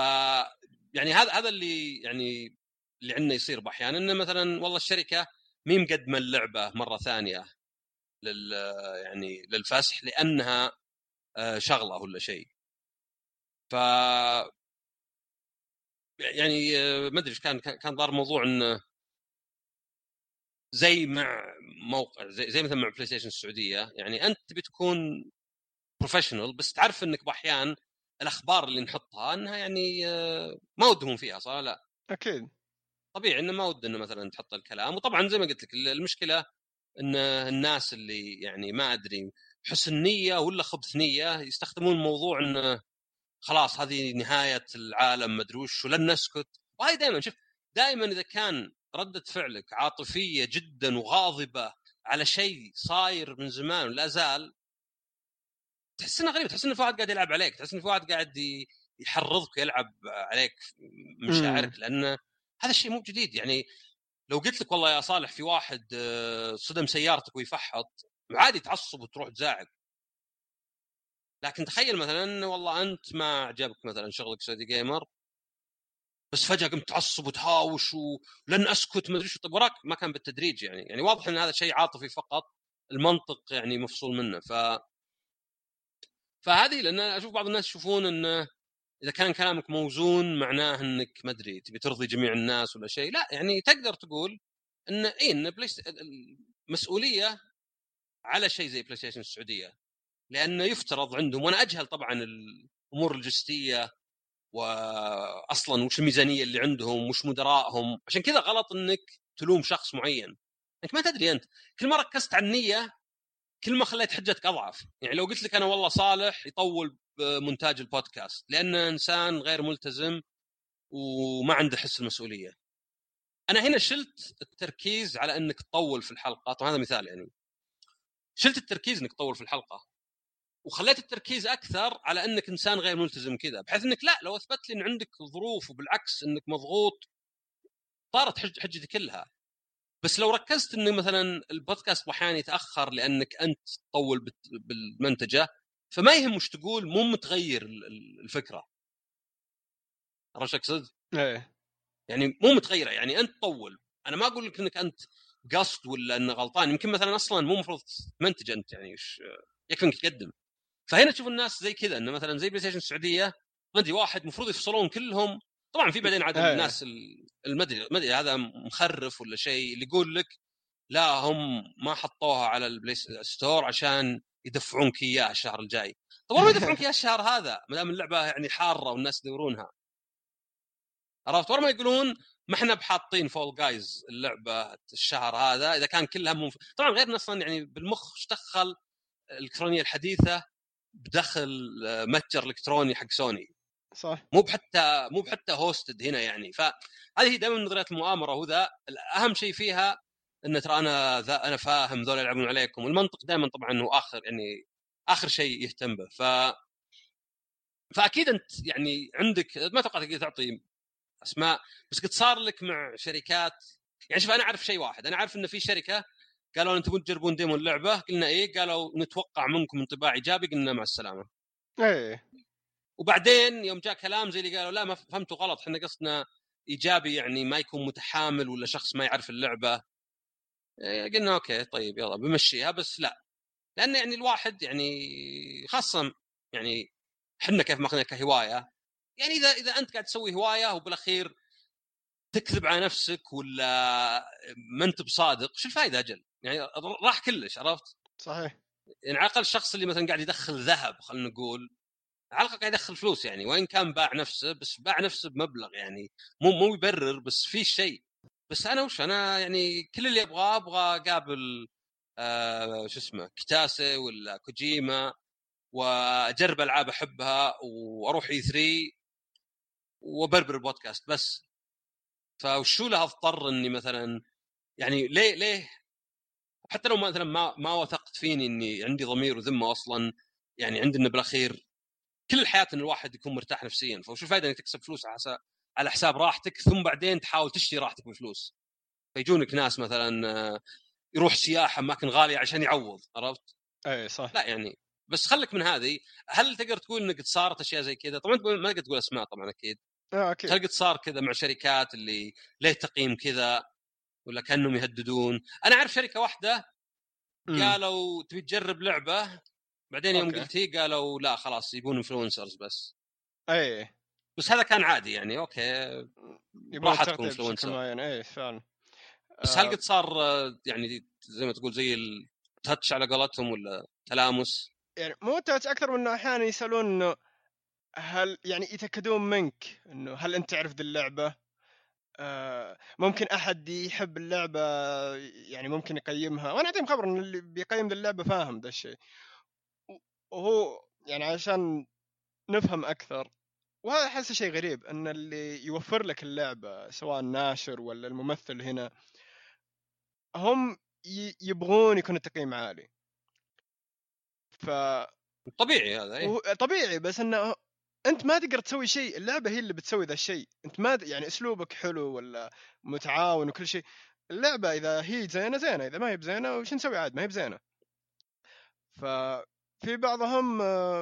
يعني هذا هذا اللي يعني اللي عندنا يصير باحيانا إنه مثلا والله الشركة مي مقدمة اللعبة مرة ثانية لل يعني للفسح لأنها آه، شغله ولا شيء. ف يعني آه، ما أدري إيش كان كان ظهر موضوع إنه زي مع موقع زي, زي مثلا مع بلاي ستيشن السعودية يعني أنت تبي تكون professional بس تعرف إنك باحيان الأخبار اللي نحطها إنها يعني آه، ما ودهم فيها صح؟ لا. أكيد. طبيعي إنه ما ودنا مثلا تحط الكلام وطبعا زي ما قلت لك المشكلة إن الناس اللي يعني ما أدري حسن نيه ولا خبث نيه يستخدمون الموضوع انه خلاص هذه نهاية العالم مدري وش ولن نسكت. وهي دائما شوف دائما إذا كان ردة فعلك عاطفية جدا وغاضبة على شيء صاير من زمان ولا زال تحس إنه غريب تحس انه في واحد قاعد يلعب عليك تحس انه في واحد قاعد يحرضك ويلعب عليك مشاعرك لأن هذا الشيء مو جديد. يعني لو قلت لك والله يا صالح في واحد آه، صدم سيارتك ويفحط عادي تعصب وتروح تزاعق لكن تخيل مثلا والله أنت ما عجبك مثلا شغلك سعودي جيمر بس فجأة قمت تعصب وتهاوش ولن أسكت ما أدري طيب وراك ما كان بالتدريج يعني. يعني واضح إن هذا شيء عاطفي فقط المنطق يعني مفصول منه. ف فهذه لأن أشوف بعض الناس يشوفون انه إذا كان كلامك موزون معناه إنك ما أدري تبي ترضي جميع الناس ولا شيء. لا يعني تقدر تقول إن اي إن بلاي المسؤولية على شيء زي بلاي ستيشن السعودية لأنه يفترض عندهم وأنا أجهل طبعا الأمور اللوجستية واصلا وش الميزانية اللي عندهم وش مدراءهم؟ عشان كذا غلط إنك تلوم شخص معين. إنك ما تدري أنت. كل ما ركزت على النية كل ما خليت حجتك أضعف. يعني لو قلت لك أنا والله صالح يطول بمونتاج البودكاست لأنه إنسان غير ملتزم وما عنده حس المسؤولية. أنا هنا شلت التركيز على إنك تطول في الحلقات وهذا مثال يعني. شلت التركيز إنك تطول في الحلقة. وخليت التركيز أكثر على إنك إنسان غير ملتزم كذا بحيث إنك لا لو أثبت لي إن عندك ظروف وبالعكس إنك مضغوط طارت حجتي كلها. بس لو ركزت إنه مثلا البودكاست أحيانا يتأخر لأنك أنت تطول بالمنتجة فما يهم وش تقول مو متغير الفكرة. عرفت أقصد؟ إيه. يعني مو متغيرة يعني أنت طول أنا ما أقول لك إنك أنت قصد ولا إنه غلطان يمكن مثلا أصلا مو المفروض تمنتج أنت يعني يكفي إنك تقدم. فهنا تشوف الناس زي كذا إنه مثلا زي بلاي ستيشن السعودية ما أدري واحد المفروض يفصلون كلهم. طبعا في بعدين عاد الناس المدري ما أدري هذا مخرف ولا شيء اللي يقول لك لا هم ما حطوها على ال Play Store عشان يدفعونك اياه الشهر الجاي. طب ما يدفعونك اياه الشهر هذا ما دام اللعبة يعني حارة والناس يدورونها. عرفت؟ ورا ما يقولون ما إحنا بحاطين Fall Guys اللعبة الشهر هذا إذا كان كلها منف... طبعا غير أصلا يعني بالمخ اشتغل الالكترونيه الحديثة. بدخل آه، متجر إلكتروني حق سوني. صح. مو بحتى مو بحتى هوستد هنا يعني. فهذه دائما نظريه المؤامرة. وذا اهم شيء فيها إن ترى أنا ذا أنا فاهم ذول يلعبون عليكم. والمنطق دائما طبعا هو آخر يعني آخر شيء يهتم به. ف فأكيد أنت يعني عندك ما أتوقع تقدر تعطي أسماء بس قد صار لك مع شركات. يعني شوف أنا أعرف شيء واحد. أنا عارف ان في شركة قالوا أنتم تجربون ديمو اللعبة؟ قلنا إيه قالوا نتوقع منكم انطباع إيجابي قلنا مع السلامة. إيه. وبعدين يوم جاء كلام زي اللي قالوا لا ما فهمتوا غلط إحنا قصدنا إيجابي يعني ما يكون متحامل ولا شخص ما يعرف اللعبة. إيه قلنا أوكي طيب يلا بمشيها بس لا. لأن يعني الواحد يعني خاصة يعني إحنا كيف ماخذينها كهواية يعني إذا إذا أنت قاعد تسوي هواية وبالأخير تكذب على نفسك ولا ما أنت بصادق شو الفائده أجل؟ يعني راح كلش عرفت؟ صحيح. يعني على الأقل الشخص اللي مثلا قاعد يدخل ذهب خلينا نقول على الأقل قاعد يدخل فلوس يعني وإن كان باع نفسه بس باع نفسه بمبلغ يعني مو مو يبرر بس في شيء. بس أنا وش أنا يعني كل اللي أبغاه أبغى أقابل آه شو اسمه كتاسه ولا كوجيما وأجرب ألعاب أحبها وأروح اي 3 وبربر البودكاست بس. فوشو له أضطر إني مثلا يعني ليه ليه حتى لو مثلا ما ما وثقت فيني إني عندي ضمير وذمة أصلا يعني عندنا بالأخير كل الحياة إن الواحد يكون مرتاح نفسيا فوش الفائده إنك تكسب فلوس على حساب راحتك ثم بعدين تحاول تشتري راحتك بفلوس. فيجونك ناس مثلا آه، يروح سياحه أماكن غالية عشان يعوض عرفت؟ إي صح. لا يعني بس خليك من هذه. هل تقدر تقول إنك صارت أشياء زي كذا؟ طبعا ما تقدر تقول أسماء طبعا أكيد. آه أكيد. هل قد صار كذا مع شركات اللي ليه تقييم كذا؟ ولا كأنهم يهددون. أنا أعرف شركة واحدة قالوا تبي تجرب لعبة بعدين يوم قلت هي قالوا لا خلاص يبون influencers بس. اي بس هذا كان عادي يعني أوكي. راحتكم influencer اي فعلا. بس هل آه. قد صار يعني زي ما تقول زي التاتش على قولتهم ولا تلامس؟ يعني مو تاتش أكثر من إنه أحيانا يسألون إنه هل يعني يتأكدون منك إنه هل أنت تعرف ذي اللعبة؟ آه ممكن أحد يحب اللعبة يعني ممكن يقيمها. وأنا أعطيهم خبر إن اللي بيقيم اللعبة فاهم ذا الشيء. وهو يعني عشان نفهم أكثر. وهذا أحس شيء غريب إن اللي يوفر لك اللعبة سواء الناشر ولا الممثل هنا هم يبغون يكون التقييم عالي. ف طبيعي هذا إيه؟ طبيعي بس إنه أنت ما تقدر تسوي شيء اللعبة هي اللي بتسوي ذا الشيء. أنت ما يعني أسلوبك حلو ولا متعاون وكل شيء. اللعبة إذا هي زينة زينة. إذا ما هي بزينة وش نسوي عاد؟ ما هي بزينة. ففي بعضهم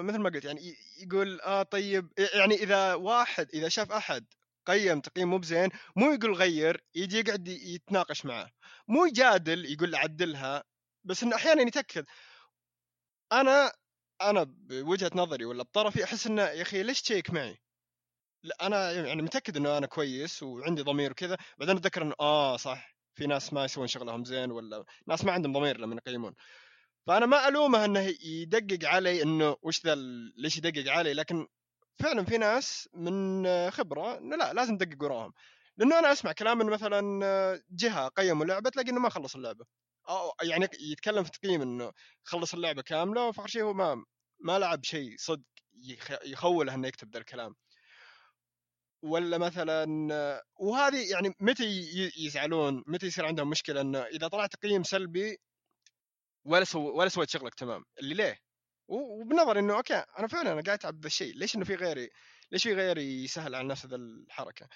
مثل ما قلت يعني يقول آه طيب يعني إذا واحد إذا شاف أحد قيم تقييم مو بزين مو يقول غير يجي يقعد يتناقش معه. مو يجادل يقول عدلها بس إنه أحيانا يتأكد. أنا أنا بوجهه نظري ولا بطرفي أحس إنه يا أخي ليش تشيك معي؟ لا أنا يعني متأكد إنه أنا كويس وعندي ضمير وكذا بعدين أتذكر إنه آه صح في ناس ما يسوون شغلهم زين ولا ناس ما عندهم ضمير لما يقيمون. فأنا ما ألومه إنه يدقق علي إنه وش ذا ليش يدقق علي لكن فعلا في ناس من خبرة إنه لا لازم تدقق وراهم. لأنه أنا أسمع كلام إنه مثلا جهة قيموا لعبة تلاقي إنه ما خلص اللعبة. أو يعني يتكلم في تقييم إنه خلص اللعبة كاملة وفخر شيء هو ما ما لعب شيء صدق يخوله إنه يكتب ذا الكلام. ولا مثلا وهذه يعني متى يزعلون متى يصير عندهم مشكلة إنه إذا طلع تقييم سلبي ولا سو ولا سويت شغلك تمام. اللي ليه؟ وبنظر إنه أوكي أنا فعلا أنا قاعد اتعب ذا الشيء ليش إنه في غيري ليش في غيري يسهل على الناس ذا الحركة؟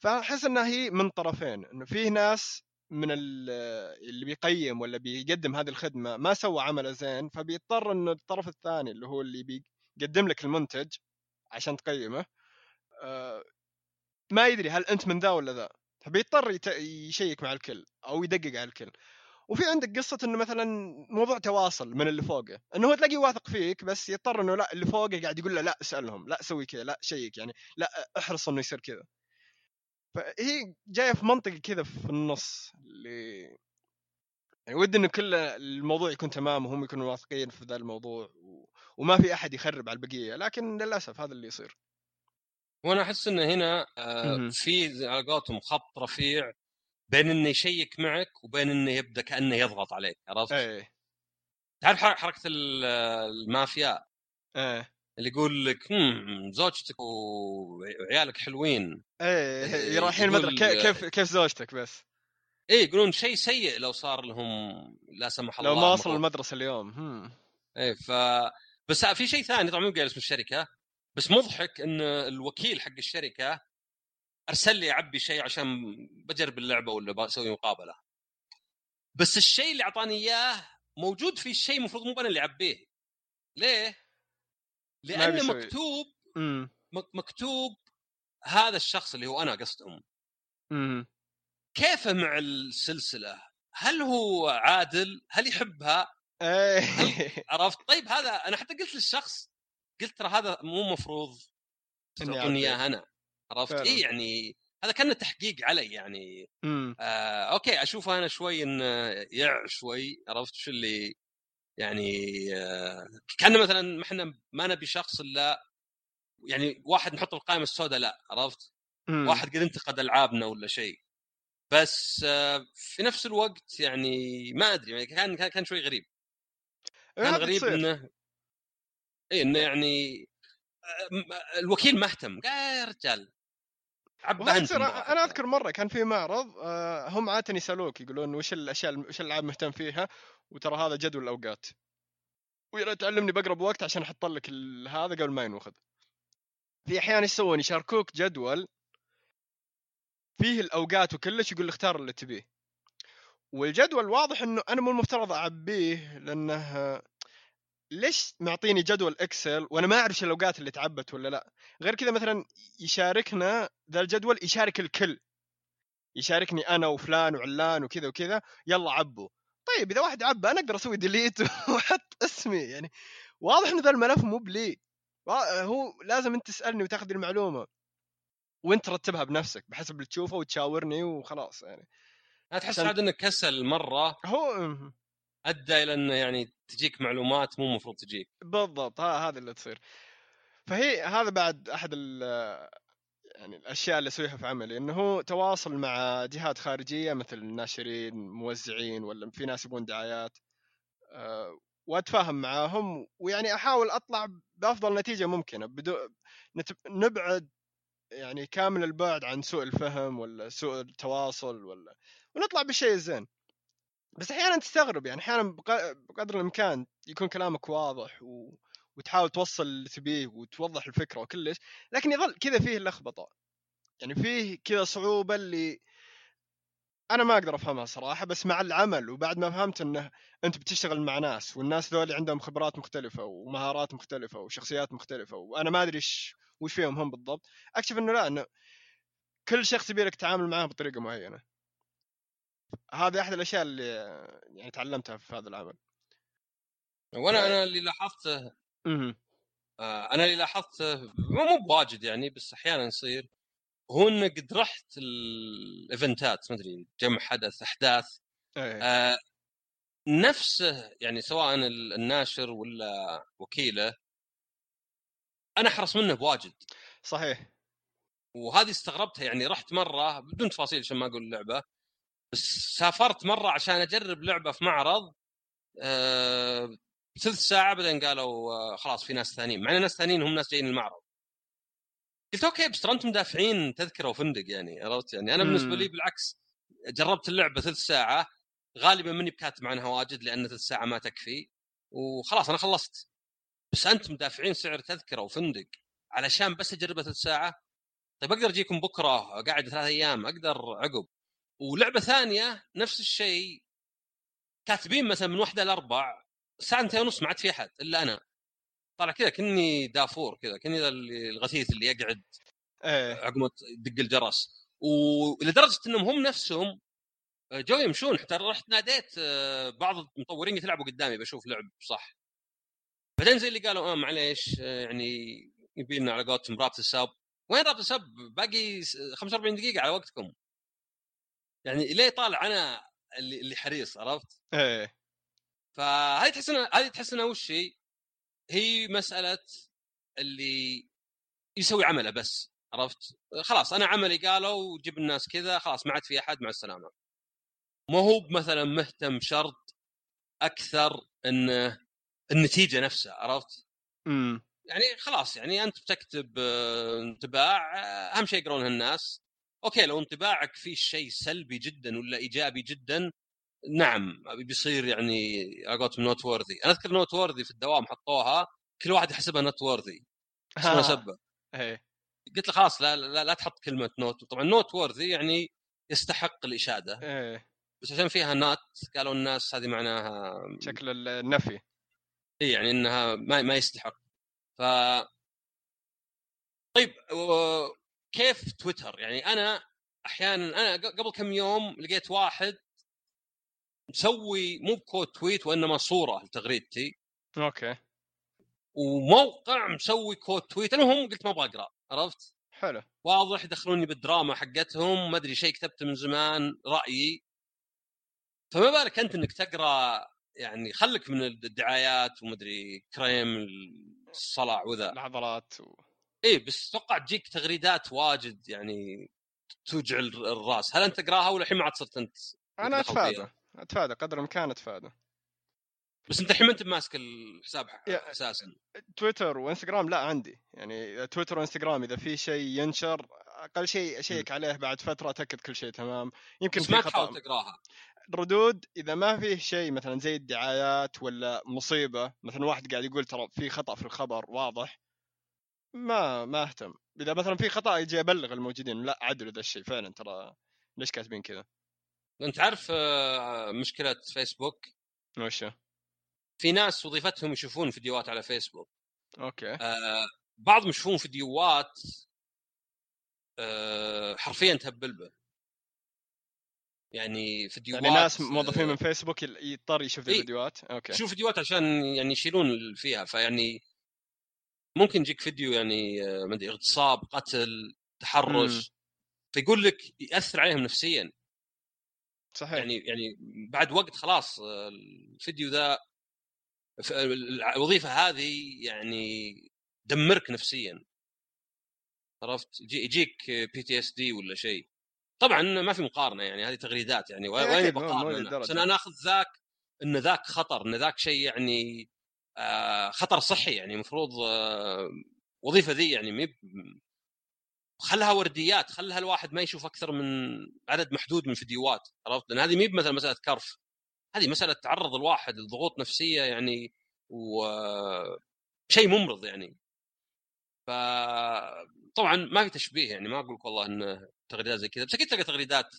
فأحس إنها هي من طرفين إنه في ناس من اللي بيقيم ولا بيقدم هذه الخدمة ما سوى عمله زين فبيضطر إنه الطرف الثاني اللي هو اللي بيقدم لك المنتج عشان تقيمه آه، ما يدري هل أنت من ذا ولا ذا فبيضطر يشيك مع الكل أو يدقق على الكل. وفي عندك قصة إنه مثلا موضوع تواصل من اللي فوقه إنه هو تلاقيه واثق فيك بس يضطر إنه لا اللي فوقه قاعد يقول له لا اسألهم لا سوي كذا لا شيك يعني لا احرص إنه يصير كذا. فهي جاية في منطقة كذا في النص اللي يعني ودي إنه كل الموضوع يكون تمام وهم يكونوا واثقين في ذا الموضوع و... وما في أحد يخرب على البقية لكن للأسف هذا اللي يصير. وأنا أحس إنه هنا آه في على قولتهم خط رفيع بين إنه يشيك معك وبين إنه يبدأ كأنه يضغط عليك عرفت؟ إيه. تعرف حركة المافيا؟ إيه. اللي يقول لك زوجتك وعيالك حلوين. إيه, رايحين المدرسة. كيف كيف زوجتك بس؟ إيه يقولون شيء سيء لو صار لهم لا سمح الله لو ما وصلوا المدرسة اليوم. هم. إيه ف بس في شيء ثاني طبعا مو قايل اسم الشركة بس مضحك إن الوكيل حق الشركة أرسل لي اعبي شيء عشان بجرب اللعبة ولا بسوي مقابلة. بس الشيء اللي أعطاني إياه موجود في الشيء المفروض مو أنا اللي أعبيه. ليه؟ لأنه مكتوب مم. مكتوب هذا الشخص اللي هو أنا قصدهم كيفه مع السلسلة؟ هل هو عادل؟ هل يحبها؟ إيه. عرفت طيب هذا أنا حتى قلت للشخص قلت ترى هذا مو مفروض تعطوني إياه أنا عرفت اي يعني هذا كان تحقيق علي يعني آه أوكي اشوفه أنا شوي إنه يع شوي عرفت شو اللي يعني كان مثلا ما إحنا ما نبي شخص إلا يعني واحد نحط القائمه السوداء لا عرفت؟ مم. واحد قد انتقد ألعابنا ولا شيء بس في نفس الوقت يعني ما أدري يعني كان كان شوي غريب كان غريب إنه اي إنه يعني الوكيل ما اهتم قال يا رجال أنا أذكر مرة كان في معرض آه، هم عادة يسألوك يقولون وش الاشياء وش الألعاب مهتم فيها؟ وترى هذا جدول الأوقات. ويا تعلمني بأقرب وقت عشان أحط لك هذا قبل ما ينوخذ. في أحيان إيش يسوون؟ يشاركوك جدول فيه الأوقات وكلش يقول اختار اللي تبيه. والجدول واضح إنه أنا مو المفترض أعبيه لأنه ليش معطيني جدول Excel وأنا ما أعرف الأوقات اللي تعبت ولا لا؟ غير كذا مثلا يشاركنا ذا الجدول يشارك الكل. يشاركني أنا وفلان وعلان وكذا وكذا يلا عبوا. طيب إذا واحد عبى أنا أقدر أسوي delete وأحط اسمي. يعني واضح انه ذا الملف مو بلي. هو لازم أنت تسألني وتأخذ المعلومة. وأنت ترتبها بنفسك بحسب اللي تشوفه وتشاورني وخلاص يعني. تحس عاد إنك كسل مرة. هو أدى إلى انه يعني تجيك معلومات مو المفروض تجيك. بالضبط هذا اللي تصير. فهي هذا بعد أحد يعني الأشياء اللي اسويها في عملي إنه هو تواصل مع جهات خارجية مثل ناشرين موزعين ولا في ناس يبون دعايات أه وأتفاهم معاهم ويعني أحاول أطلع بأفضل نتيجة ممكنة. بدو نبعد يعني كامل البعد عن سوء الفهم ولا سوء التواصل ولا ونطلع بالشيء الزين بس أحيانا تستغرب يعني أحيانا بقدر الإمكان يكون كلامك واضح و... وتحاول توصل اللي تبيه وتوضح الفكرة وكلش لكن يظل كذا فيه لخبطة. يعني فيه كذا صعوبة اللي أنا ما أقدر أفهمها صراحة بس مع العمل وبعد ما فهمت إنه أنت بتشتغل مع ناس والناس ذولي عندهم خبرات مختلفة ومهارات مختلفة وشخصيات مختلفة وأنا ما أدري إيش وش فيهم هم بالضبط أكتشف إنه لا إنه كل شخص يبي لك تتعامل معاه بطريقة معينة. هذه أحد الأشياء اللي يعني تعلمتها في هذا العمل. وأنا أنا اللي لاحظته أها أنا اللي لاحظته مو بواجد يعني بس أحيانا يصير هو انه قد رحت الإيفنتات ما أدري جمع حدث أحداث أيه. آه نفسه يعني سواء الناشر ولا وكيله أنا أحرص منه بواجد. صحيح. وهذه استغربتها يعني رحت مرة بدون تفاصيل عشان ما أقول اللعبه بس سافرت مرة عشان أجرب لعبة في معرض أه ثلث ساعة بعدين قالوا آه، خلاص في ناس ثانيين مع إن ناس ثانيين هم ناس جايين المعرض. قلت أوكي بس أنتم دافعين تذكرة وفندق يعني عرفت يعني؟ أنا بالنسبة لي بالعكس جربت اللعبة ثلث ساعة غالبا ماني بكاتب عنها واجد لأن ثلث ساعة ما تكفي وخلاص أنا خلصت. بس أنتم دافعين سعر تذكرة وفندق علشان بس أجربها ثلث ساعة؟ طيب أقدر أجيكم بكرة قاعد ثلاث أيام أقدر عقب؟ ولعبة ثانية نفس الشيء كاتبين مثلا من واحدة لأربع ساعتين ونص ما عاد في أحد إلا أنا. طالع كذا كني دافور كذا كني الغثيث اللي يقعد إيه. عقب دق الجرس. ولدرجة إنهم هم نفسهم آه، جو يمشون. حتى رحت ناديت آه، بعض المطورين يلعبوا قدامي بشوف لعب صح. بعدين زي اللي قالوا آه معليش آه، يعني يبي لنا على قولتهم رابط السب. وين رابط السب؟ باقي 45 دقيقة على وقتكم. يعني ليه طالع أنا اللي اللي حريص عرفت؟ إيه فهذه تحس إنها هذه تحس إنها وش هي؟ هي مسألة اللي يسوي عمله بس عرفت؟ خلاص أنا عملي قالوا جيب الناس كذا خلاص ما عاد في أحد مع السلامة. ما هو مثلا مهتم شرط أكثر انه النتيجة نفسها عرفت؟ إمم يعني خلاص يعني أنت بتكتب آه، انطباع آه، أهم شيء يقرونها الناس أوكي لو انطباعك فيه شيء سلبي جدا ولا إيجابي جدا نعم بيصير يعني قولتهم noteworthy أنا أذكر noteworthy في الدوام حطوها كل واحد يحسبها نوت وورثي اسمها سبه إيه. قلت له خلاص لا, لا لا تحط كلمة note طبعا noteworthy يعني يستحق الإشادة. إيه. بس عشان فيها not قالوا الناس هذه معناها شكل النفي. اي يعني إنها ما, ما يستحق. ف طيب كيف تويتر؟ يعني أنا أحيانا أنا قبل كم يوم لقيت واحد مسوي مو ب quote tweet وإنما صورة لتغريدتي. أوكي. وموقع مسوي quote tweet. المهم قلت ما أبغى أقرأ عرفت؟ حلو. واضح يدخلوني بالدراما حقتهم ما أدري شيء كتبته من زمان رأيي. فما بالك أنت إنك تقرأ يعني خلك من الدعايات ومدري كريم الصلع وذا. العضلات و... إيه بس أتوقع تجيك تغريدات واجد يعني توجع الرأس. هل أنت تقراها ولا الحين ما عاد صرت أنت أنا أتفادى. أتفادى قدر الإمكان أتفادى. بس أنت الحين ما أنت ماسك الحساب أساسا. تويتر وإنستغرام لا عندي. يعني تويتر وإنستغرام إذا في شيء ينشر أقل شيء أشيك عليه بعد فترة أتأكد كل شيء تمام. يمكن بس في ما تحاول تقراها. ردود إذا ما فيه شيء مثلا زي الدعايات ولا مصيبة مثلا واحد قاعد يقول ترى في خطأ في الخبر واضح ما ما أهتم. إذا مثلا في خطأ يجي أبلغ الموجودين لا عدلوا ذا الشيء. فعلا ترى ليش كاتبين كذا؟ أنت عارف آه، مشكلة فيسبوك؟ وش في ناس وظيفتهم يشوفون فيديوهات على فيسبوك. أوكي. آه بعضهم يشوفون فيديوهات آه حرفيا تهبل به يعني فيديوهات يعني ناس موظفين من فيسبوك يضطر يشوف الفيديوهات؟ أوكي. يشوف فيديوهات عشان يعني يشيلون فيها فيعني ممكن يجيك فيديو يعني آه، ما أدري اغتصاب قتل تحرش م. فيقول لك يأثر عليهم نفسيا. صحيح. يعني يعني بعد وقت خلاص آه، الفيديو ذا الوظيفة هذه يعني دمرك نفسيا. عرفت؟ يجيك PTSD ولا شيء. طبعا ما في مقارنة يعني هذه تغريدات يعني وين بقارن بس أنا ناخذ ذاك إن ذاك خطر إن ذاك شيء يعني خطر صحي يعني المفروض آه وظيفة ذي يعني مي خلها ورديات خلها الواحد ما يشوف أكثر من عدد محدود من فيديوهات عرفت؟ لأن هذه مي مثلا مسألة كرف. هذه مسألة تعرض الواحد لضغوط نفسية يعني و شيء ممرض يعني. ف طبعا ما في تشبيه يعني ما أقول لك والله انه تغريدات زي كذا بس أكيد تلقى تغريدات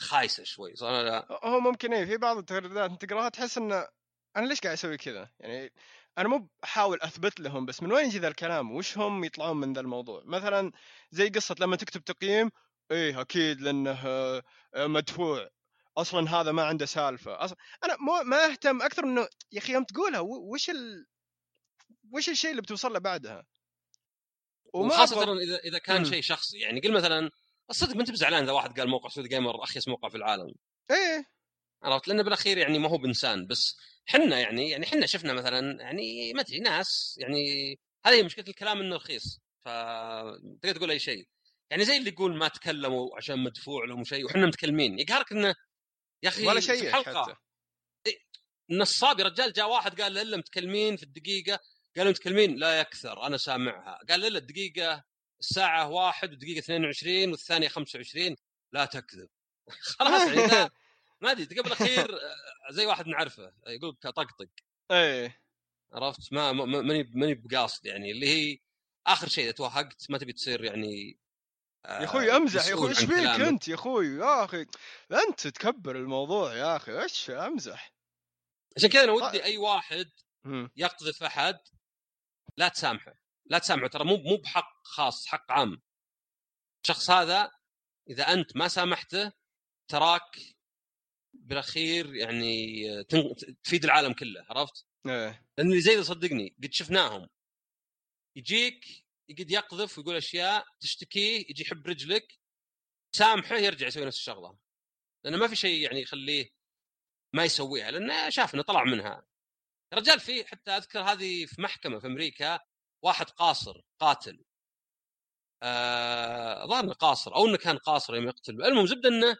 خايسة شوي صح لا؟ هو ممكن إيه في بعض التغريدات انت تقراها تحس انه أنا ليش قاعد أسوي كذا؟ يعني أنا مو بحاول أثبت لهم بس من وين يجي ذا الكلام؟ وش هم يطلعون من ذا الموضوع؟ مثلا زي قصة لما تكتب تقييم إيه أكيد لأنه آه، مدفوع. أصلا هذا ما عنده سالفة. أصلا أنا مو ما أهتم أكثر إنه يا أخي يوم تقولها وش ال... وش الشيء اللي بتوصل له بعدها؟ وخاصه أبغى... إذا إذا كان شيء شخصي يعني قل مثلا الصدق ما أنت بزعلان إذا واحد قال موقع سود جيمر أخيس موقع في العالم. إيه. عرفت؟ لأنه بالأخير يعني ما هو بإنسان بس حنا يعني يعني حنا شفنا مثلا يعني ما أدري ناس يعني هذه مشكلة الكلام إنه رخيص ف تقدر تقول أي شيء. يعني زي اللي يقول ما تكلموا عشان مدفوع لهم شيء وحنا متكلمين. يقهرك إنه يا أخي ولا شيء حلقة حتى. نصاب يا رجال جاء واحد قال إلا متكلمين في الدقيقة قالوا متكلمين لا يكثر أنا سامعها. قال لا الدقيقة الساعة واحد ودقيقه 22 والثانية 25 لا تكذب. خلاص يعني ما أدري قبل الاخير زي واحد نعرفه يقول طقطق. إيه. عرفت؟ ما ماني ماني بقاصد يعني اللي هي آخر شيء إذا توهقت ما تبي تصير يعني يا أخوي أمزح يا أخوي إيش فيك أنت يا أخوي؟ يا أخي أنت تكبر الموضوع يا أخي إيش أمزح؟ عشان كذا أنا ودي أي واحد يقذف أحد لا تسامحه. لا تسامحه ترى مو مو بحق خاص حق عام. الشخص هذا إذا أنت ما سامحته تراك بالأخير يعني تفيد العالم كله عرفت؟ إيه. لأن اللي زي صدقني قد شفناهم. يجيك يقعد يقذف ويقول أشياء تشتكيه يجي يحب رجلك سامحه يرجع يسوي نفس الشغلة. لأنه ما في شيء يعني يخليه ما يسويها لأنه شاف انه طلع منها. رجال في حتى أذكر هذه في محكمة في أمريكا واحد قاصر قاتل. آه ظهر قاصر أو إنه كان قاصر يوم يقتل المهم زبدة إنه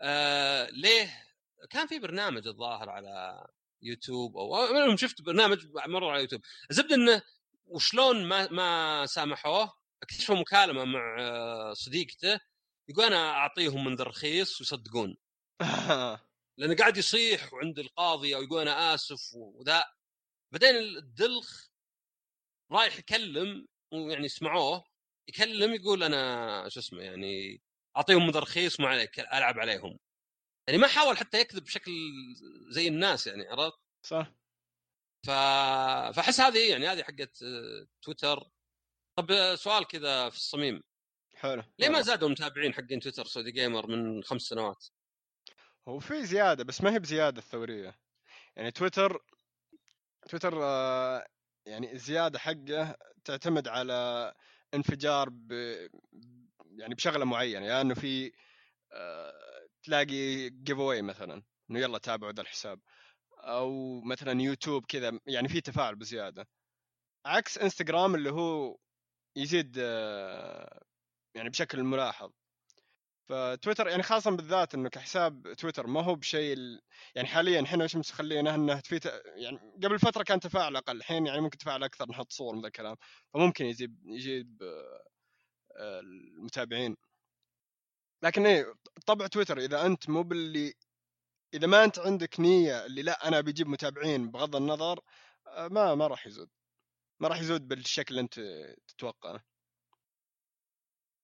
آه ليه؟ كان في برنامج الظاهر على يوتيوب أو المهم شفت برنامج مرة على يوتيوب. الزبدة إنه وشلون ما ما سامحوه اكتشفوا مكالمة مع آه، صديقته يقول أنا أعطيهم من ذا الرخيص ويصدقون. لأنه قاعد يصيح وعند القاضي أو يقول أنا آسف وذا. بعدين الدلخ رايح يكلم ويعني سمعوه يكلم يقول أنا شو اسمه يعني أعطيهم من رخيص ما عليك ألعب عليهم. يعني ما حاول حتى يكذب بشكل زي الناس يعني عرفت؟ صح. ف... فأحس هذه يعني هذه حقت تويتر. طب سؤال كذا في الصميم. حلو ليه ما زادوا المتابعين حقين تويتر Saudi Gamer من خمس سنوات؟ هو في زيادة بس ما هي بزيادة الثورية. يعني تويتر تويتر آه، يعني الزيادة حقه تعتمد على انفجار ب يعني بشغلة معينة يا يعني إنه في آه، تلاقي giveaway مثلا إنه يلا تابعوا ذا الحساب. أو مثلا يوتيوب كذا يعني في تفاعل بزيادة. عكس إنستغرام اللي هو يزيد آه، يعني بشكل ملاحظ. فتويتر يعني خاصة بالذات إنه كحساب تويتر ما هو بشيء. يعني حاليا إحنا إيش مخلينه انه في يعني قبل فترة كان تفاعل أقل الحين يعني ممكن تفاعل أكثر نحط صور من ذا الكلام. فممكن يجيب يجيب المتابعين. لكن إيه طبع تويتر إذا أنت مو باللي إذا ما أنت عندك نية اللي لا أنا بجيب متابعين بغض النظر آه، ما ما راح يزود. ما راح يزود بالشكل اللي أنت تتوقعه.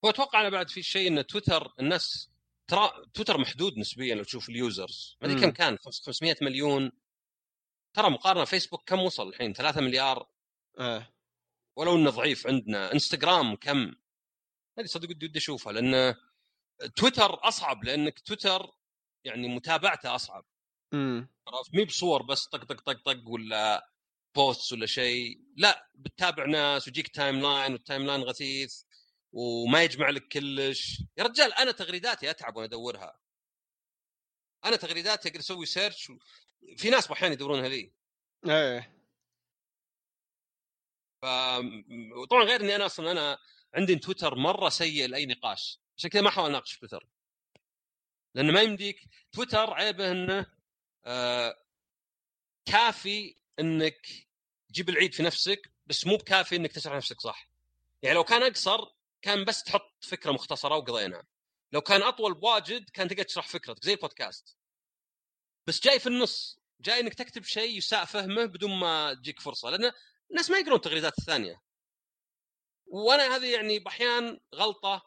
هو أتوقع أنا بعد في شيء إن تويتر الناس ترى تويتر محدود نسبيا لو تشوف ال users. ما ادري كم كان؟ 500 مليون. ترى مقارنة فيسبوك كم وصل الحين؟ 3 مليار. آه. ولو إنه ضعيف عندنا. إنستغرام كم؟ ما ادري صدق ودي أشوفها لأن تويتر أصعب لأنك تويتر يعني متابعته أصعب. عرفت؟ مي بصور بس طق طق طق طق ولا posts ولا شيء. لا بتتابع ناس ويجيك timeline وال timeline غثيث وما يجمع لك كلش. يا رجال أنا تغريداتي أتعب وأنا أدورها. أنا تغريداتي أقدر أسوي search و... في ناس أحيانا يدورونها لي. إيه. ف طبعا غير إني أنا أصلا أنا عندي تويتر مرة سيء لأي نقاش عشان كذا ما أحاول أناقش تويتر. لأنه ما يمديك تويتر عيبه إنه آه كافي إنك تجيب العيد في نفسك بس مو بكافي إنك تشرح نفسك صح. يعني لو كان أقصر كان بس تحط فكرة مختصرة وقضينا لو كان أطول بواجد كان تقدر تشرح فكرتك زي البودكاست. بس جاي في النص جاي إنك تكتب شيء يساء فهمه بدون ما تجيك فرصة لأن الناس ما يقرون التغريدات الثانية. وأنا هذه يعني بأحيان غلطة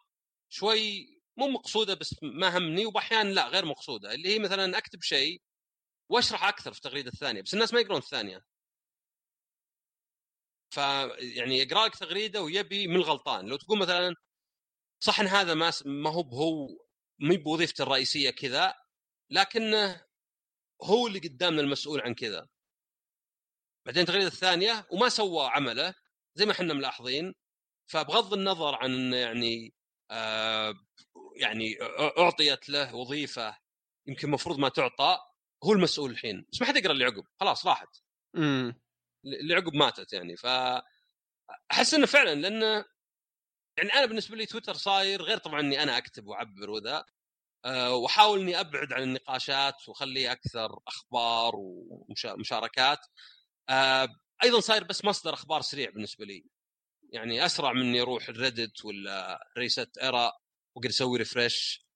شوي مو مقصودة بس ما همني وبأحيان لا غير مقصودة اللي هي مثلا أكتب شيء وأشرح أكثر في التغريده الثانية بس الناس ما يقرون الثانية. ف يعني يقرأ لك تغريدة ويبي من الغلطان لو تقول مثلا صح إن هذا ما ما هو هو مو بوظيفته الرئيسية كذا لكنه هو اللي قدامنا المسؤول عن كذا. بعدين التغريده الثانية وما سوى عمله زي ما إحنا ملاحظين فبغض النظر عن إنه يعني آه يعني أعطيت له وظيفة يمكن المفروض ما تعطى هو المسؤول الحين. بس ما حد يقرأ اللي عقب خلاص راحت. إمم. اللي عقب ماتت يعني. ف أحس إنه فعلا لأنه يعني أنا بالنسبة لي تويتر صاير غير طبعا إني أنا أكتب وأعبر وذا أه وأحاول إني أبعد عن النقاشات وأخليه أكثر أخبار ومشاركات أه أيضا صاير بس مصدر أخبار سريع بالنسبة لي. يعني أسرع من إني أروح ال Reddit ولا ResetEra وأقدر أسوي refresh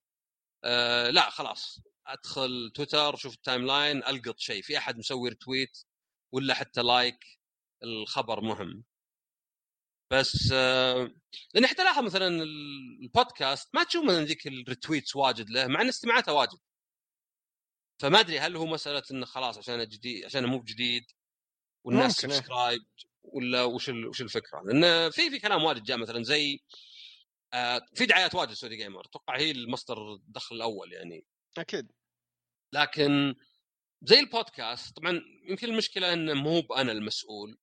أه لا خلاص. أدخل تويتر شوف ال timeline ألقط شيء. في أحد مسوي retweet ولا حتى like الخبر مهم. بس آه لأن حتى لاحظ مثلا البودكاست ما تشوف مثلا ذيك ال retweets واجد له مع ان استماعاته واجد. فما أدري هل هو مسألة إنه خلاص عشان جديد عشان مو بجديد والناس subscribe ولا وش وش الفكرة؟ لأن في في كلام واجد جاء مثلا زي آه في دعايات واجد Saudi Gamer أتوقع هي المصدر الدخل الأول يعني أكيد لكن زي البودكاست طبعا يمكن المشكلة انه مو أنا المسؤول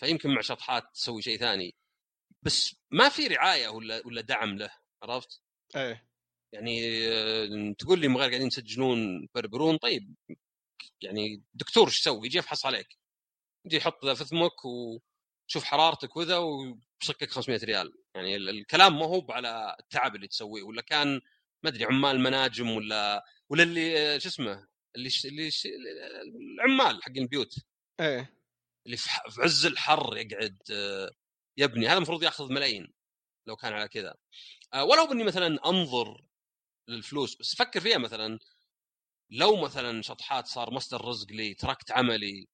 فيمكن مع شطحات تسوي شيء ثاني بس ما في رعاية ولا ولا دعم له عرفت؟ إيه يعني آه، تقول لي مغير قاعدين يسجلون بربرون طيب يعني دكتور إيش يسوي؟ يجي يفحص عليك يجي يحط ذا في فمك وشوف حرارتك وذا ويصكك 500 ريال. يعني الكلام ما هو على التعب اللي تسويه ولا كان ما أدري عمال مناجم ولا ولا اللي شو اسمه اللي ش... اللي ش... العمال حق البيوت. إيه. اللي في, ح... في عز الحر يقعد يبني هذا المفروض ياخذ ملايين لو كان على كذا. آه، ولو باني مثلا أنظر للفلوس بس فكر فيها مثلا لو مثلا شطحات صار مصدر رزق لي تركت عملي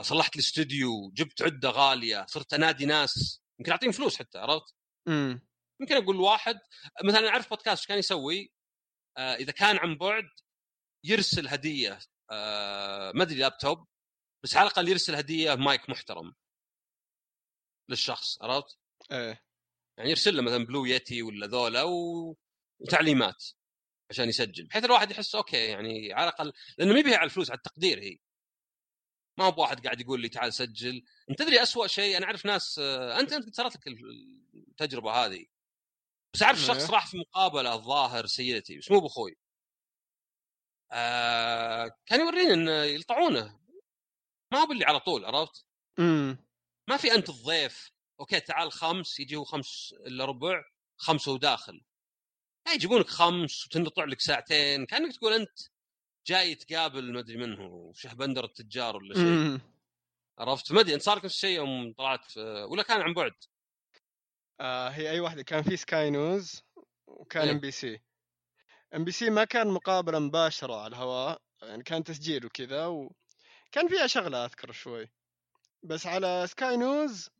صلحت لي استوديو جبت عدة غالية صرت أنادي ناس يمكن أعطيهم فلوس حتى عرفت؟ امم يمكن أقول واحد مثلا أعرف بودكاست كان يسوي؟ إذا كان عن بعد يرسل هدية آه ما أدري لابتوب بس على الأقل يرسل هدية مايك محترم. للشخص عرفت؟ إيه. يعني يرسل له مثلا Blue Yeti ولا ذولا و... وتعليمات عشان يسجل بحيث الواحد يحس okay يعني على الأقل لأنه ما على الفلوس على التقدير هي. ما هو بواحد قاعد يقول لي تعال سجل. انت تدري اسوء شيء أنا أعرف ناس آه، أنت أنت صارت لك التجربة هذه. بس أعرف شخص إيه. راح في مقابلة الظاهر سيدتي بس مو بأخوي. آه كان يوريني انه يلطعونه. ما هو باللي على طول عرفت؟ إمم. ما في أنت الضيف. أوكي تعال خمس يجي هو خمس إلا ربع خمسة وداخل. لا يجيبونك خمس وتنطع لك ساعتين كأنك تقول أنت جاي تقابل ما أدري منه شهبندر التجار ولا شيء. عرفت؟ ما أدري أنت صار لك نفس الشيء يوم طلعت في... ولا كان عن بعد؟ آه هي أي واحدة كان في Sky News وكان ام بي سي ام بي سي ما كان مقابلة مباشرة على الهواء يعني كان تسجيل وكذا وكان فيها شغلة أذكر شوي. بس على Sky News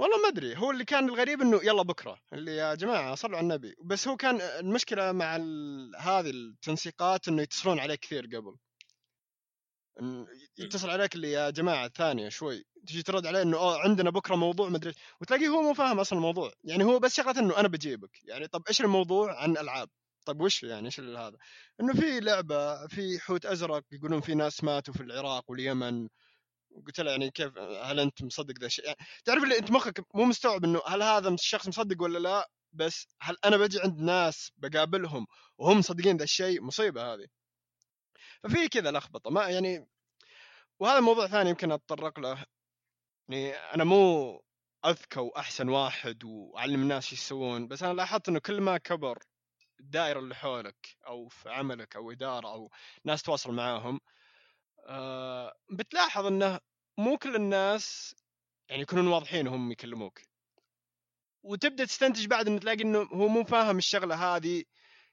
والله ما أدري. هو اللي كان الغريب إنه يلا بكرة. اللي يا جماعة صلوا على النبي. بس هو كان المشكلة مع هذه التنسيقات إنه يتصلون عليك كثير قبل. يتصل عليك اللي يا جماعة ثانية شوي. تجي ترد عليه إنه أوه عندنا بكرة موضوع مدري وتلاقيه هو مو فاهم أصلا الموضوع. يعني هو بس شغله إنه أنا بجيبك. يعني طب إيش الموضوع عن ألعاب؟ طيب وش يعني؟ إيش هذا؟ إنه في لعبة في حوت أزرق يقولون في ناس ماتوا في العراق واليمن. قلت له يعني كيف هل أنت مصدق ذا الشيء؟ يعني تعرف اللي أنت مخك مو مستوعب إنه هل هذا الشخص مصدق ولا لا؟ بس هل أنا بجي عند ناس بقابلهم وهم مصدقين ذا الشيء؟ مصيبة هذه. ففي كذا لخبطة ما يعني وهذا موضوع ثاني يمكن أتطرق له. يعني أنا مو أذكى وأحسن واحد وأعلم الناس إيش يسوون بس أنا لاحظت إنه كل ما كبر الدائرة اللي حولك أو في عملك أو إدارة أو ناس تواصل معاهم آه بتلاحظ إنه مو كل الناس يعني يكونون واضحين وهم يكلموك. وتبدأ تستنتج بعد إنه تلاقي إنه هو مو فاهم الشغلة هذه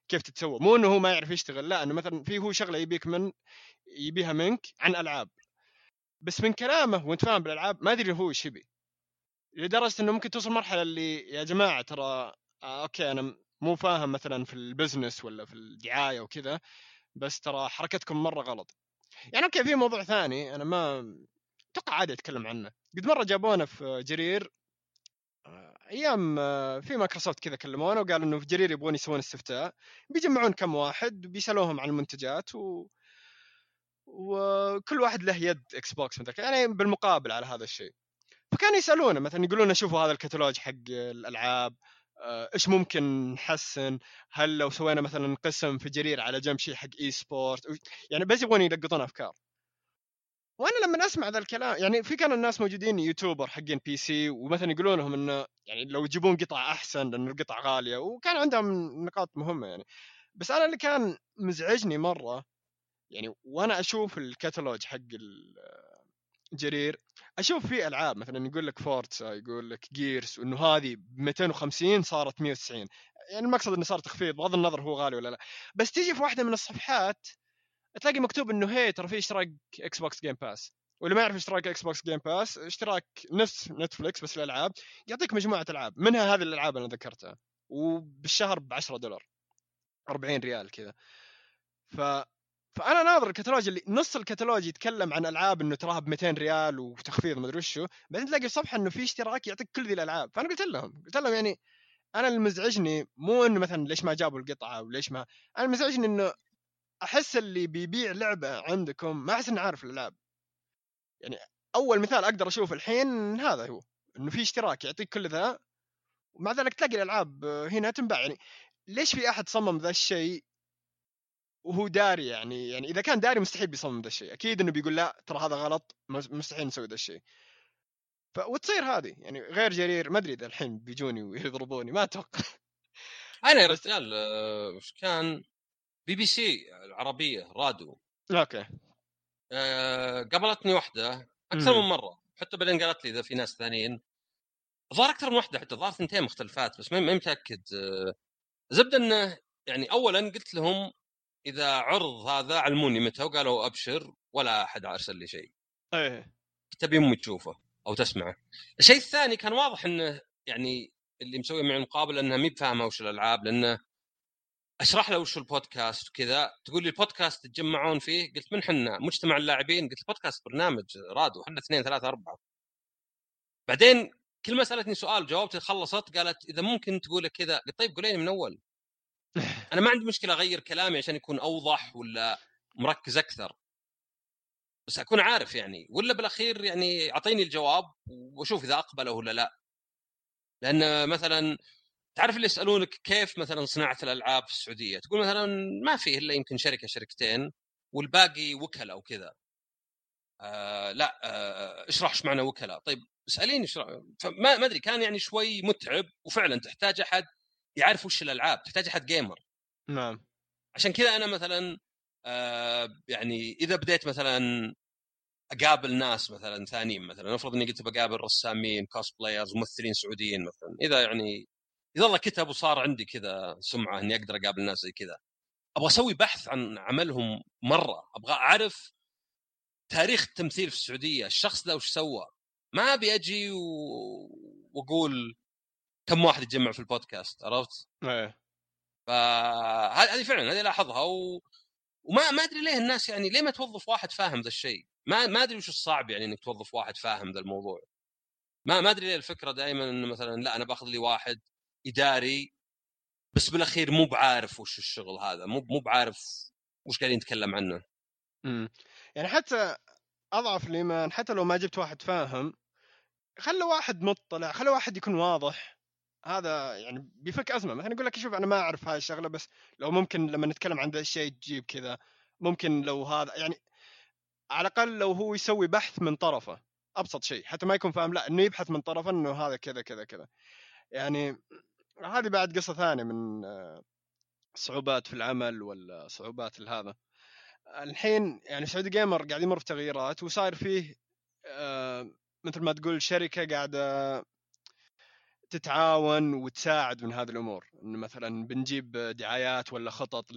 كيف تتسوى. مو إنه هو ما يعرف يشتغل لا إنه مثلا في هو شغلة يبيك من يبيها منك عن ألعاب. بس من كلامه وأنت فاهم بالألعاب ما ادري هو إيش يبي. لدرجة إنه ممكن توصل مرحلة اللي يا جماعة ترى آه okay أنا مو فاهم مثلا في ال business ولا في الدعاية وكذا بس ترى حركتكم مرة غلط. يعني okay في موضوع ثاني أنا ما أتوقع عادي أتكلم عنه. قد مرة جابونا في جرير آه، أيام آه، في مايكروسوفت كذا كلمونا وقالوا إنه في جرير يبغون يسوون استفتاء. بيجمعون كم واحد بيسألوهم عن المنتجات و... وكل واحد له يد Xbox مثلا يعني بالمقابل على هذا الشيء. فكانوا يسألونا مثلا يقولون شوفوا هذا الكتالوج حق الألعاب إيش ممكن نحسن؟ هل لو سوينا مثلا قسم في جرير على جنب شيء حق esport يعني بس يبغون يلقطون أفكار. وأنا لما أسمع ذا الكلام يعني في كانوا الناس موجودين YouTuber حقين PC ومثلا يقولون لهم إنه يعني لو يجيبون قطع أحسن لأن القطع غالية وكان عندهم نقاط مهمة يعني. بس أنا اللي كان مزعجني مرة يعني وأنا أشوف الكتالوج حق جرير. أشوف في ألعاب مثلا يقول لك Forza يقول لك Gears وانه هذه ب 250 صارت 190 يعني المقصد إنه صار تخفيض بغض النظر هو غالي ولا لا. بس تيجي في واحدة من الصفحات تلاقي مكتوب إنه هي ترى في اشتراك Xbox Game Pass واللي ما يعرف اشتراك Xbox Game Pass اشتراك نفس Netflix بس الالعاب يعطيك مجموعة ألعاب. منها هذه الألعاب اللي أنا ذكرتها. وبالشهر ب 10 دولار. 40 ريال كذا. ف فأنا ناظر الكتالوج اللي نص الكتالوج يتكلم عن ألعاب إنه تراها ب 200 ريال وتخفيض ما ادري وشو بعدين تلاقي صفحة إنه في اشتراك يعطيك كل ذي الألعاب. فأنا قلت لهم قلت لهم يعني أنا اللي مزعجني مو إنه مثلا ليش ما جابوا القطعة وليش ما أنا مزعجني إنه أحس اللي بيبيع لعبة عندكم ما أحس إنه عارف الألعاب. يعني أول مثال أقدر أشوف الحين هذا هو إنه في اشتراك يعطيك كل ذا ومع ذلك تلاقي الألعاب هنا تنباع. يعني ليش في أحد صمم ذا الشيء؟ وهو داري يعني يعني إذا كان داري مستحيل بيصمم ذا الشيء. أكيد إنه بيقول لا ترى هذا غلط مستحيل نسوي ذا الشيء. ف... وتصير هذه. يعني غير جرير ما أدري إذا الحين بيجوني ويضربوني ما أتوقع. أنا يا رجال آه، وش كان؟ بي بي سي العربية radio okay. أه قابلتني واحدة أكثر من مرة. حتى بعدين قالت لي إذا في ناس ثانيين. ظهر أكثر من واحدة حتى ظهر ثنتين مختلفات بس ما متأكد. أه زبدة إنه يعني اولا قلت لهم إذا عرض هذا علموني متى؟ وقالوا أبشر ولا أحد أرسل لي شيء. إيه. تبي أمي تشوفه أو تسمعه. الشيء الثاني كان واضح إنه يعني اللي مسوي معي المقابله إنها مي بفاهمة وش الألعاب لأنه أشرح له وش البودكاست وكذا. تقول لي البودكاست تتجمعون فيه؟ قلت من حنا مجتمع اللاعبين. قلت البودكاست برنامج رادو حنا اثنين ثلاثة أربعة. بعدين كل ما سألتني سؤال جاوبت خلصت قالت إذا ممكن تقول كذا. قلت طيب قولين من أول. أنا ما عندي مشكلة أغير كلامي عشان يكون أوضح ولا مركز أكثر. بس أكون عارف يعني ولا بالأخير يعني أعطيني الجواب وأشوف إذا أقبله ولا لا. لأن مثلا تعرف اللي يسألونك كيف مثلا صناعة الألعاب في السعودية؟ تقول مثلا ما في إلا يمكن شركة شركتين والباقي وكلاء وكذا. آه لا آه اشرح إيش معنى وكلاء؟ طيب اسأليني فما ما أدري كان يعني شوي متعب وفعلا تحتاج أحد يعرف وش الألعاب تحتاج أحد gamer نعم. عشان كذا أنا مثلا آه يعني إذا بديت مثلا أقابل ناس مثلا ثانيين مثلا افرض إني قلت بقابل رسامين cosplayers ممثلين سعوديين مثلا إذا يعني إذا الله كتب وصار عندي كذا سمعة إني أقدر أقابل ناس زي كذا أبغى أسوي بحث عن عملهم مرة أبغى أعرف تاريخ التمثيل في السعودية الشخص ذا وش سوى؟ ما أبي أجي و... وأقول كم واحد يتجمع في البودكاست عرفت؟ إيه فهذه فعلا هذه لاحظها و... وما ما أدري ليه الناس يعني ليه ما توظف واحد فاهم ذا الشيء؟ ما ما أدري وش الصعب يعني إنك توظف واحد فاهم ذا الموضوع. ما ما أدري ليه الفكرة دائما إنه مثلا لا أنا باخذ لي واحد إداري بس بالأخير مو بعارف وش الشغل هذا مو مو بعارف وش قاعدين نتكلم عنه. امم يعني حتى أضعف الإيمان حتى لو ما جبت واحد فاهم خلى واحد مطلع خلى واحد يكون واضح هذا يعني بيفك أزمة. مثلا يقول لك شوف أنا ما أعرف هاي الشغلة بس لو ممكن لما نتكلم عن ذا الشيء تجيب كذا ممكن لو هذا يعني على الأقل لو هو يسوي بحث من طرفه أبسط شيء. حتى ما يكون فاهم لا إنه يبحث من طرفه إنه هذا كذا كذا كذا. يعني هذه بعد قصة ثانية من آه، صعوبات في العمل ولا صعوبات هذا الحين يعني سعودي جيمر قاعد يمر في تغييرات وصاير فيه آه، مثل ما تقول شركة قاعدة تتعاون وتساعد من هذه الأمور. انه مثلا بنجيب دعايات ولا خطط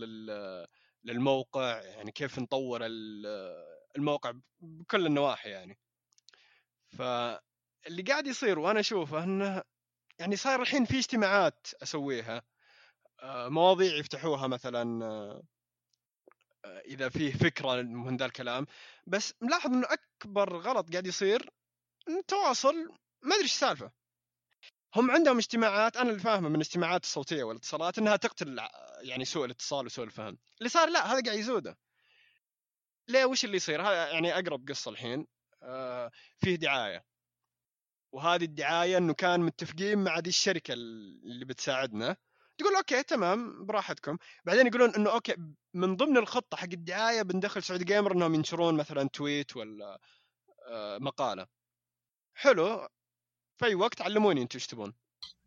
للموقع يعني كيف نطور الموقع بكل النواحي يعني. فاللي قاعد يصير وأنا أشوفه إنه يعني صاير الحين في اجتماعات أسويها آه، مواضيع يفتحوها مثلا آه، إذا فيه فكرة من ذا الكلام. بس ملاحظ إنه أكبر غلط قاعد يصير التواصل ما أدري إيش السالفة. هم عندهم اجتماعات أنا اللي فاهمه من الاجتماعات الصوتية والاتصالات إنها تقتل يعني سوء الاتصال وسوء الفهم. اللي صار لا هذا قاعد يزوده. ليه؟ وش اللي يصير؟ هذا يعني أقرب قصة الحين. آه فيه دعاية. وهذه الدعاية إنه كان متفقين مع دي الشركة اللي بتساعدنا. تقول okay تمام براحتكم. بعدين يقولون إنه okay من ضمن الخطة حق الدعاية بندخل Saudi Gamer إنهم ينشرون مثلا tweet ولا آه مقالة. حلو. في اي وقت علموني أنتم إيش تبون.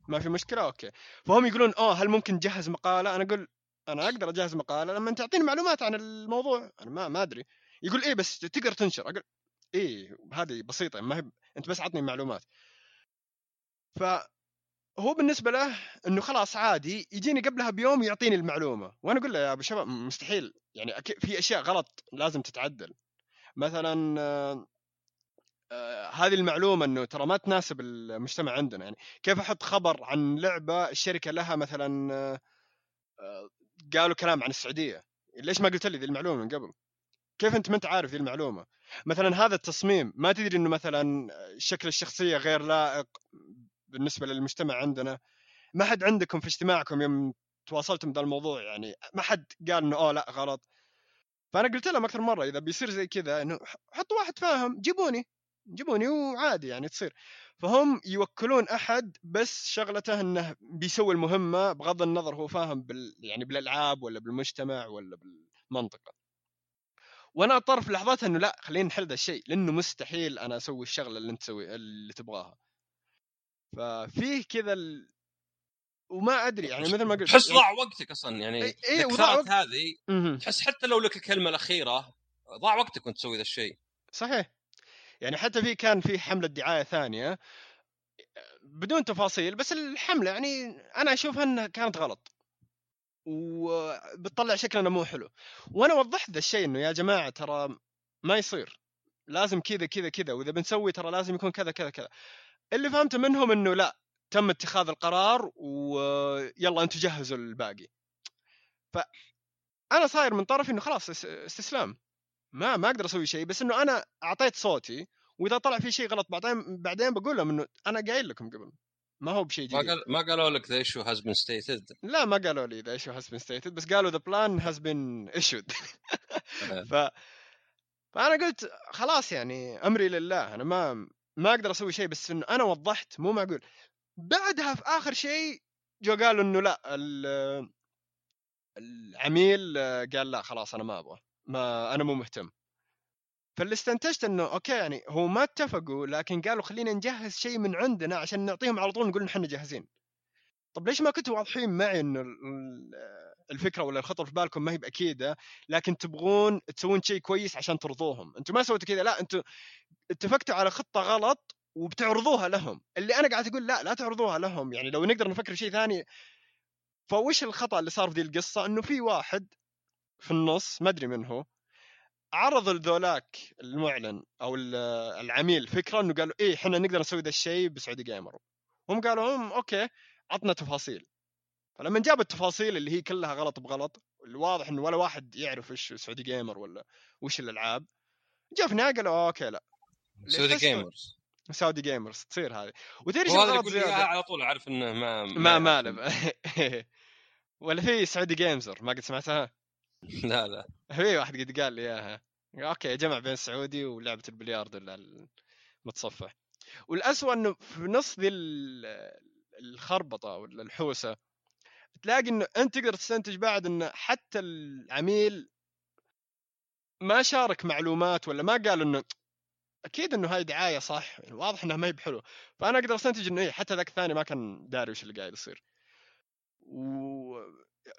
ما في مشكلة؟ okay. فهم يقولون اوه هل ممكن تجهز مقالة؟ أنا أقول أنا أقدر أجهز مقالة لما تعطيني معلومات عن الموضوع. أنا ما ما أدري. يقول إيه بس تقدر تنشر. أقول إيه هذه بسيطة ما هي أنت بس عطني معلومات. ف هو بالنسبة له إنه خلاص عادي يجيني قبلها بيوم يعطيني المعلومة. وأنا أقول له يا أبو شباب مستحيل. يعني في أشياء غلط لازم تتعدل. مثلا آه، هذه المعلومة إنه ترى ما تناسب المجتمع عندنا يعني. كيف أحط خبر عن لعبة الشركة لها مثلا آه، قالوا كلام عن السعودية؟ ليش ما قلت لي ذي المعلومة من قبل؟ كيف أنت ما أنت عارف ذي المعلومة؟ مثلا هذا التصميم ما تدري إنه مثلا شكل الشخصية غير لائق بالنسبة للمجتمع عندنا؟ ما حد عندكم في اجتماعكم يوم تواصلتم ذا الموضوع يعني ما حد قال إنه أوه لأ غلط. فأنا قلت لهم أكثر مرة إذا بيصير زي كذا إنه حطوا واحد فاهم جيبوني. جيبوني وعادي يعني تصير. فهم يوكلون أحد بس شغلته إنه بيسوي المهمة بغض النظر هو فاهم بال يعني بالألعاب ولا بالمجتمع ولا بالمنطقة. وأنا اضطر في لحظات إنه لا خلينا نحل ذا الشيء لأنه مستحيل أنا أسوي الشغلة اللي أنت تسوي اللي تبغاها. ففيه كذا ال... وما أدري يعني مثل ما قلت تحس ضاع وقتك أصلا يعني إي إيه وقت... هذه تحس حتى لو لك الكلمة الأخيرة ضاع وقتك وأنت تسوي ذا الشيء. صحيح. يعني حتى في كان في حملة دعاية ثانية بدون تفاصيل بس الحملة يعني أنا أشوفها إنها كانت غلط. وبتطلع شكلنا مو حلو. وأنا وضحت ذا الشيء إنه يا جماعة ترى ما يصير. لازم كذا كذا كذا وإذا بنسوي ترى لازم يكون كذا كذا كذا. اللي فهمته منهم إنه لا تم اتخاذ القرار ويلا أنتم جهزوا الباقي. ف أنا صاير من طرفي إنه خلاص استسلام. ما ما أقدر أسوي شيء بس إنه أنا أعطيت صوتي وإذا طلع في شيء غلط بعدين بعدين بقول لهم إنه أنا قايل لكم قبل. ما هو بشيء ما جديد. قال ما قالوا لك the issue has been stated لا ما قالوا لي the issue has been stated بس قالوا the plan has been issued ف فأنا قلت خلاص يعني أمري لله أنا ما ما أقدر أسوي شيء بس إنه أنا وضحت مو معقول بعدها في آخر شيء جو قالوا إنه لا ال- العميل قال لا خلاص أنا ما أبغى. ما أنا مو مهتم. فاللي استنتجت إنه okay يعني هو ما اتفقوا لكن قالوا خلينا نجهز شيء من عندنا عشان نعطيهم على طول نقول نحن جاهزين. طب ليش ما كنتوا واضحين معي إنه ال- الفكرة ولا الخطه في بالكم ما هي بأكيدة لكن تبغون تسوون شيء كويس عشان ترضوهم. أنتم ما سويتوا كذا لا أنتم اتفقتوا على خطة غلط وبتعرضوها لهم. اللي أنا قاعد أقول لا لا تعرضوها لهم. يعني لو نقدر نفكر شيء ثاني فوش الخطأ اللي صار في دي القصة إنه في واحد في النص ما أدري من هو عرض لذولاك المعلن أو ال- العميل فكرة إنه قالوا إيه إحنا نقدر نسوي ذا الشيء ب Saudi Gamer. هم قالوا هم okay عطنا تفاصيل. فلما جاب التفاصيل اللي هي كلها غلط بغلط الواضح انه ولا واحد يعرف إيش Saudi Gamer ولا وش الألعاب جاء في النهايه قالوا okay لا. Saudi Gamers. Saudi Gamers تصير هذه. وتدري شو زيادة؟ على طول أعرف إنه ما ما ما ولا في Saudi Gamers ما قد سمعتها؟ لا لا. في واحد قد قال لي إياها. okay جمع بين السعودي ولعبة البلياردو المتصفح. والاسوء إنه في نص ذي ال- الخربطة ولا الحوسة تلاقي إنه أنت تقدر تستنتج بعد انه حتى العميل ما شارك معلومات ولا ما قال إنه أكيد إنه هاي دعاية صح يعني واضح انها ما هي بحلو. فأنا أقدر أستنتج إنه إيه حتى ذاك الثاني ما كان داري وش اللي قاعد يصير.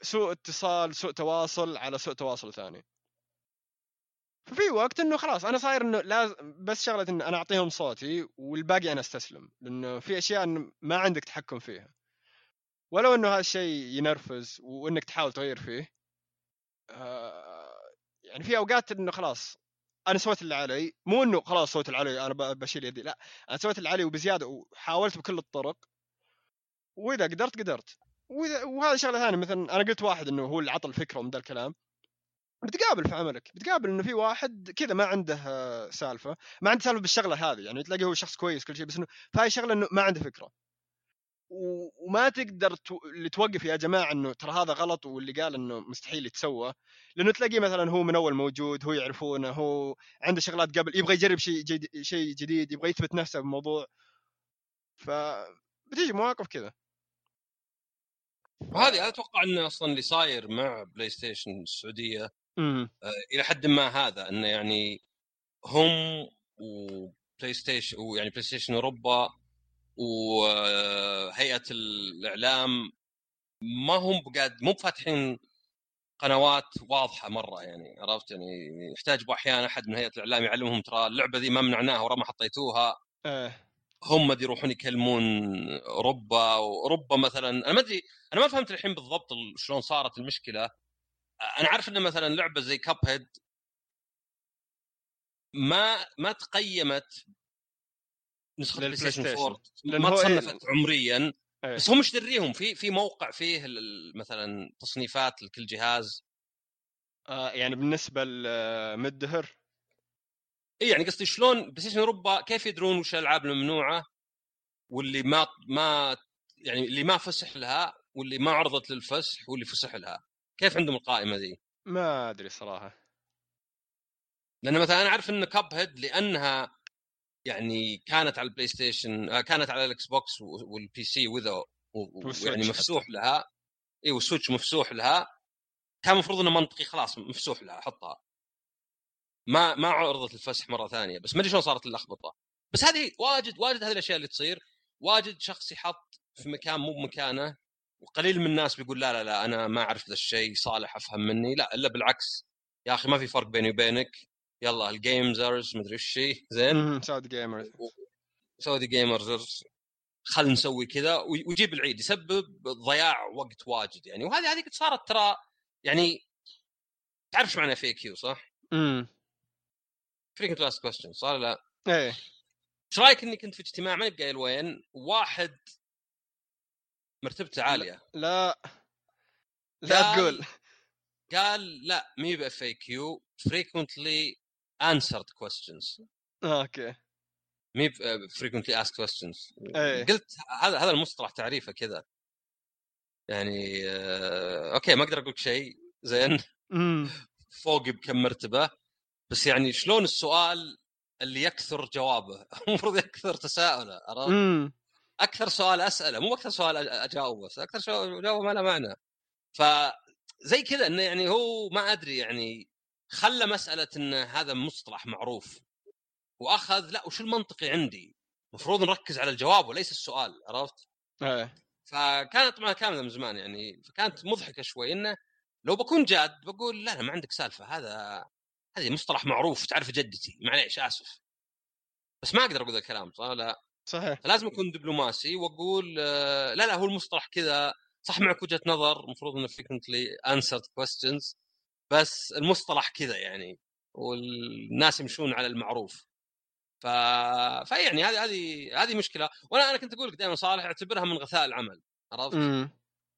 وسوء اتصال سوء تواصل على سوء تواصل ثاني. ففي وقت إنه خلاص أنا صاير إنه لازم بس شغلة إنه أنا أعطيهم صوتي والباقي أنا أستسلم لأنه في أشياء ما عندك تحكم فيها. ولو إنه هذا الشيء ينرفز وإنك تحاول تغير فيه آه، يعني في أوقات إنه خلاص أنا سويت اللي علي مو إنه خلاص سويت اللي علي أنا بشيل يدي لا أنا سويت اللي علي وبزيادة وحاولت بكل الطرق وإذا قدرت قدرت. وهذا شغلة ثانية مثلا أنا قلت واحد إنه هو اللي عطى الفكرة ومن ذا الكلام. بتقابل في عملك بتقابل إنه في واحد كذا ما عنده آه، سالفة ما عنده سالفة بالشغلة هذه يعني تلاقيه هو شخص كويس كل شيء بس إنه في هاي الشغله إنه ما عنده فكرة. وما تقدر. اللي توقف يا جماعة إنه ترى هذا غلط واللي قال إنه مستحيل يتسوى. لأنه تلاقيه مثلا هو من أول موجود هو يعرفونه هو عنده شغلات قبل يبغى يجرب شيء جديد شيء جديد يبغى يثبت نفسه بموضوع. ف بتيجي مواقف كذا. وهذه أنا أتوقع انه أصلا اللي صاير مع PlayStation السعوديه آه، إلى حد ما هذا انه يعني هم و PlayStation ويعني PlayStation اوروبا وهيئه الإعلام ما هم قاعد مو فاتحين قنوات واضحة مرة يعني عرفت؟ يعني يحتاج أحيانا أحد من هيئة الإعلام يعلمهم ترى اللعبة ذي ما منعناها ورا ما حطيتوها. إيه. هم دي يروحون يكلمون أوروبا وأوروبا مثلا أنا ما أدري أنا ما فهمت الحين بالضبط ال- شلون صارت المشكلة. أنا عارف إن مثلا لعبة زي Cuphead ما ما تقيمت نسخة PlayStation Station. 4 لأن ما هو تصنفت إيه- عمريا إيه. بس هم مش دريهم في في موقع فيه مثلا تصنيفات لكل جهاز. آه يعني بالنسبة لمدهر اي يعني قصدي شلون PlayStation أوروبا كيف يدرون وش الالعاب الممنوعة واللي ما ما يعني اللي ما فسح لها واللي ما عرضت للفسح واللي فسح لها؟ كيف عندهم القائمة ذي؟ ما أدري صراحة. لأن مثلا أنا أعرف إن Cuphead لأنها يعني كانت على ال PlayStation آه، كانت على ال Xbox وال PC وذا حتى. مفسوح لها. اي وال Switch مفسوح لها. كان المفروض إنه منطقي خلاص مفسوح لها حطها. ما ما عرضت الفسح مرة ثانية بس ما أدري شلون صارت اللخبطة. بس هذه واجد واجد هذه الأشياء اللي تصير. واجد شخص يحط في مكان مو بمكانه وقليل من الناس بيقول لا لا لا أنا ما أعرف ذا الشيء صالح أفهم مني. لا إلا بالعكس. يا أخي ما في فرق بيني وبينك. يلا ال gamers مدري إيش زين. امم Saudi Gamer Saudi Gamers خل نسوي كذا. وي- ويجيب العيد يسبب ضياع وقت واجد يعني. وهذه هذه صارت ترى يعني تعرف إيش معنى FAQ صح؟ امم frequently asked question صح لا؟ إيه. إيش رايك إني كنت في اجتماع ما قايل وين واحد مرتبته عالية. لا. لا تقول. قال لا مي ب FAQ frequently answered questions. آه، okay. مي frequently asked questions إيه. قلت هذا هذا المصطلح تعريفه كذا. يعني آه أوكي ما أقدر أقول شيء زين. فوقي بكم مرتبة. بس يعني شلون السؤال اللي يكثر جوابه المفروض يكثر تساؤله عرفت؟ أكثر سؤال أسأله مو أكثر سؤال أجاوبه بس أكثر سؤال جوابه ما له معنى فزي كذا إنه يعني هو ما أدري يعني خلى مسألة إن هذا مصطلح معروف وأخذ لا وش المنطقي عندي؟ المفروض نركز على الجواب وليس السؤال عرفت؟ إيه فكانت طبعا كاملة من زمان يعني فكانت مضحكة شوي إنه لو بكون جاد بقول لا لا ما عندك سالفة هذا هذه مصطلح معروف تعرف جدتي معليش آسف. بس ما أقدر أقول ذا الكلام صح؟ لا. صحيح. فلازم أكون دبلوماسي وأقول آه، لا لا هو المصطلح كذا. صح معك وجهة نظر المفروض إنه frequently answered questions بس المصطلح كذا يعني والناس يمشون على المعروف. ف... فيعني هذه هذه هذه مشكلة. وأنا أنا كنت أقول لك دائما صالح أعتبرها من غثاء العمل عرفت؟ إمم.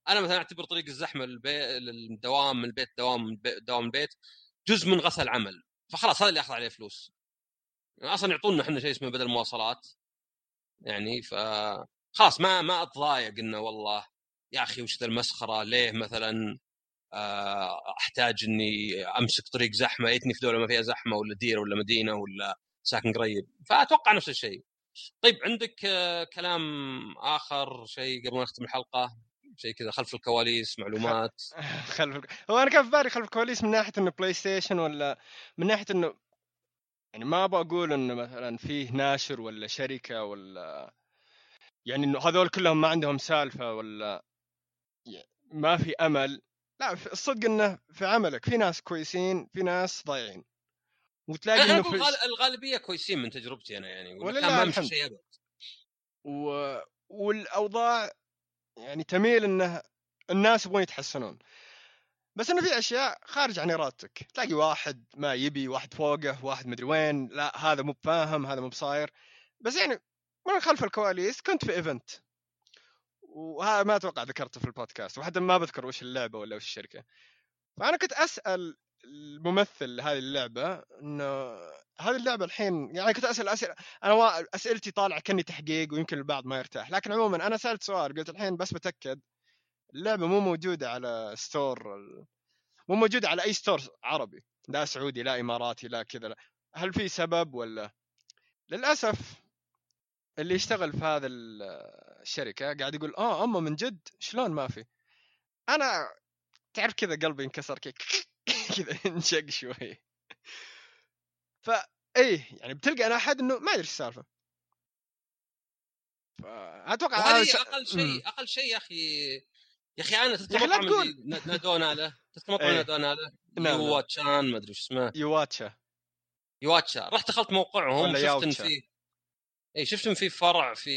أنا مثلا أعتبر طريق الزحمة للبي... للدوام من البيت دوام من البيت دوام البيت جزء من غثاء العمل. فخلاص هذا اللي أخذ عليه فلوس. أصلا يعطونا إحنا شيء اسمه بدل مواصلات. يعني ف خلاص ما ما أتضايق إنه والله يا أخي وش ذا المسخرة؟ ليه مثلا آه، أحتاج إني أمسك طريق زحمة؟ يتني في دولة ما فيها زحمة ولا ديره ولا مدينة ولا ساكن قريب. فأتوقع نفس الشيء. طيب عندك آه، كلام آخر شيء قبل ما نختم الحلقة؟ شيء كذا خلف الكواليس معلومات. خلف هو أنا كان في بالي خلف الكواليس من ناحية إنه PlayStation ولا من ناحية إنه يعني ما أبغى أقول إنه مثلا فيه ناشر ولا شركة ولا يعني إنه هذول كلهم ما عندهم سالفة ولا ما في أمل. لا الصدق إنه في عملك في ناس كويسين في ناس ضايعين. وتلاقي إنه في الغال- الغالبية كويسين من تجربتي أنا يعني ولا كان ما مشي الحمد. شيء أبد. و... والأوضاع يعني تميل إنه الناس يبغون يتحسنون. بس إنه في أشياء خارج عن إرادتك. تلاقي واحد ما يبي واحد فوقه واحد مدري وين لا هذا مو بفاهم هذا مو بصاير. بس يعني من خلف الكواليس كنت في إيفنت. وهذا ما أتوقع ذكرته في البودكاست وحتى ما بذكر وش اللعبة ولا وش الشركة. فأنا كنت أسأل الممثل لهذه اللعبة إنه هذه اللعبة الحين يعني كنت أسأل أسئلة أنا أسئلتي طالعة كأني تحقيق ويمكن البعض ما يرتاح لكن عموما أنا سألت سؤال قلت الحين بس بتأكد اللعبة مو موجودة على store مو موجودة على أي store عربي لا سعودي لا إماراتي لا كذا. هل في سبب ولا؟ للأسف اللي يشتغل في هذا ال- الشركة قاعد يقول آه اما من جد شلون ما في؟ أنا تعرف كذا قلبي انكسر كذا. كذا انشق شوي. فايه يعني بتلقى أنا أحد إنه ما ادري إيش السالفة. وهذه ش- أقل. شيء أقل شيء يا أخي يا أخي أنا تذكر تقول. نادونا له تذكر مطعم إيه. نادونا له نعم، يوا تشان ما أدري وش اسمه. يواتشا. يواتشا. رحت دخلت موقعهم شفت ان. في اي شفت ان في فرع في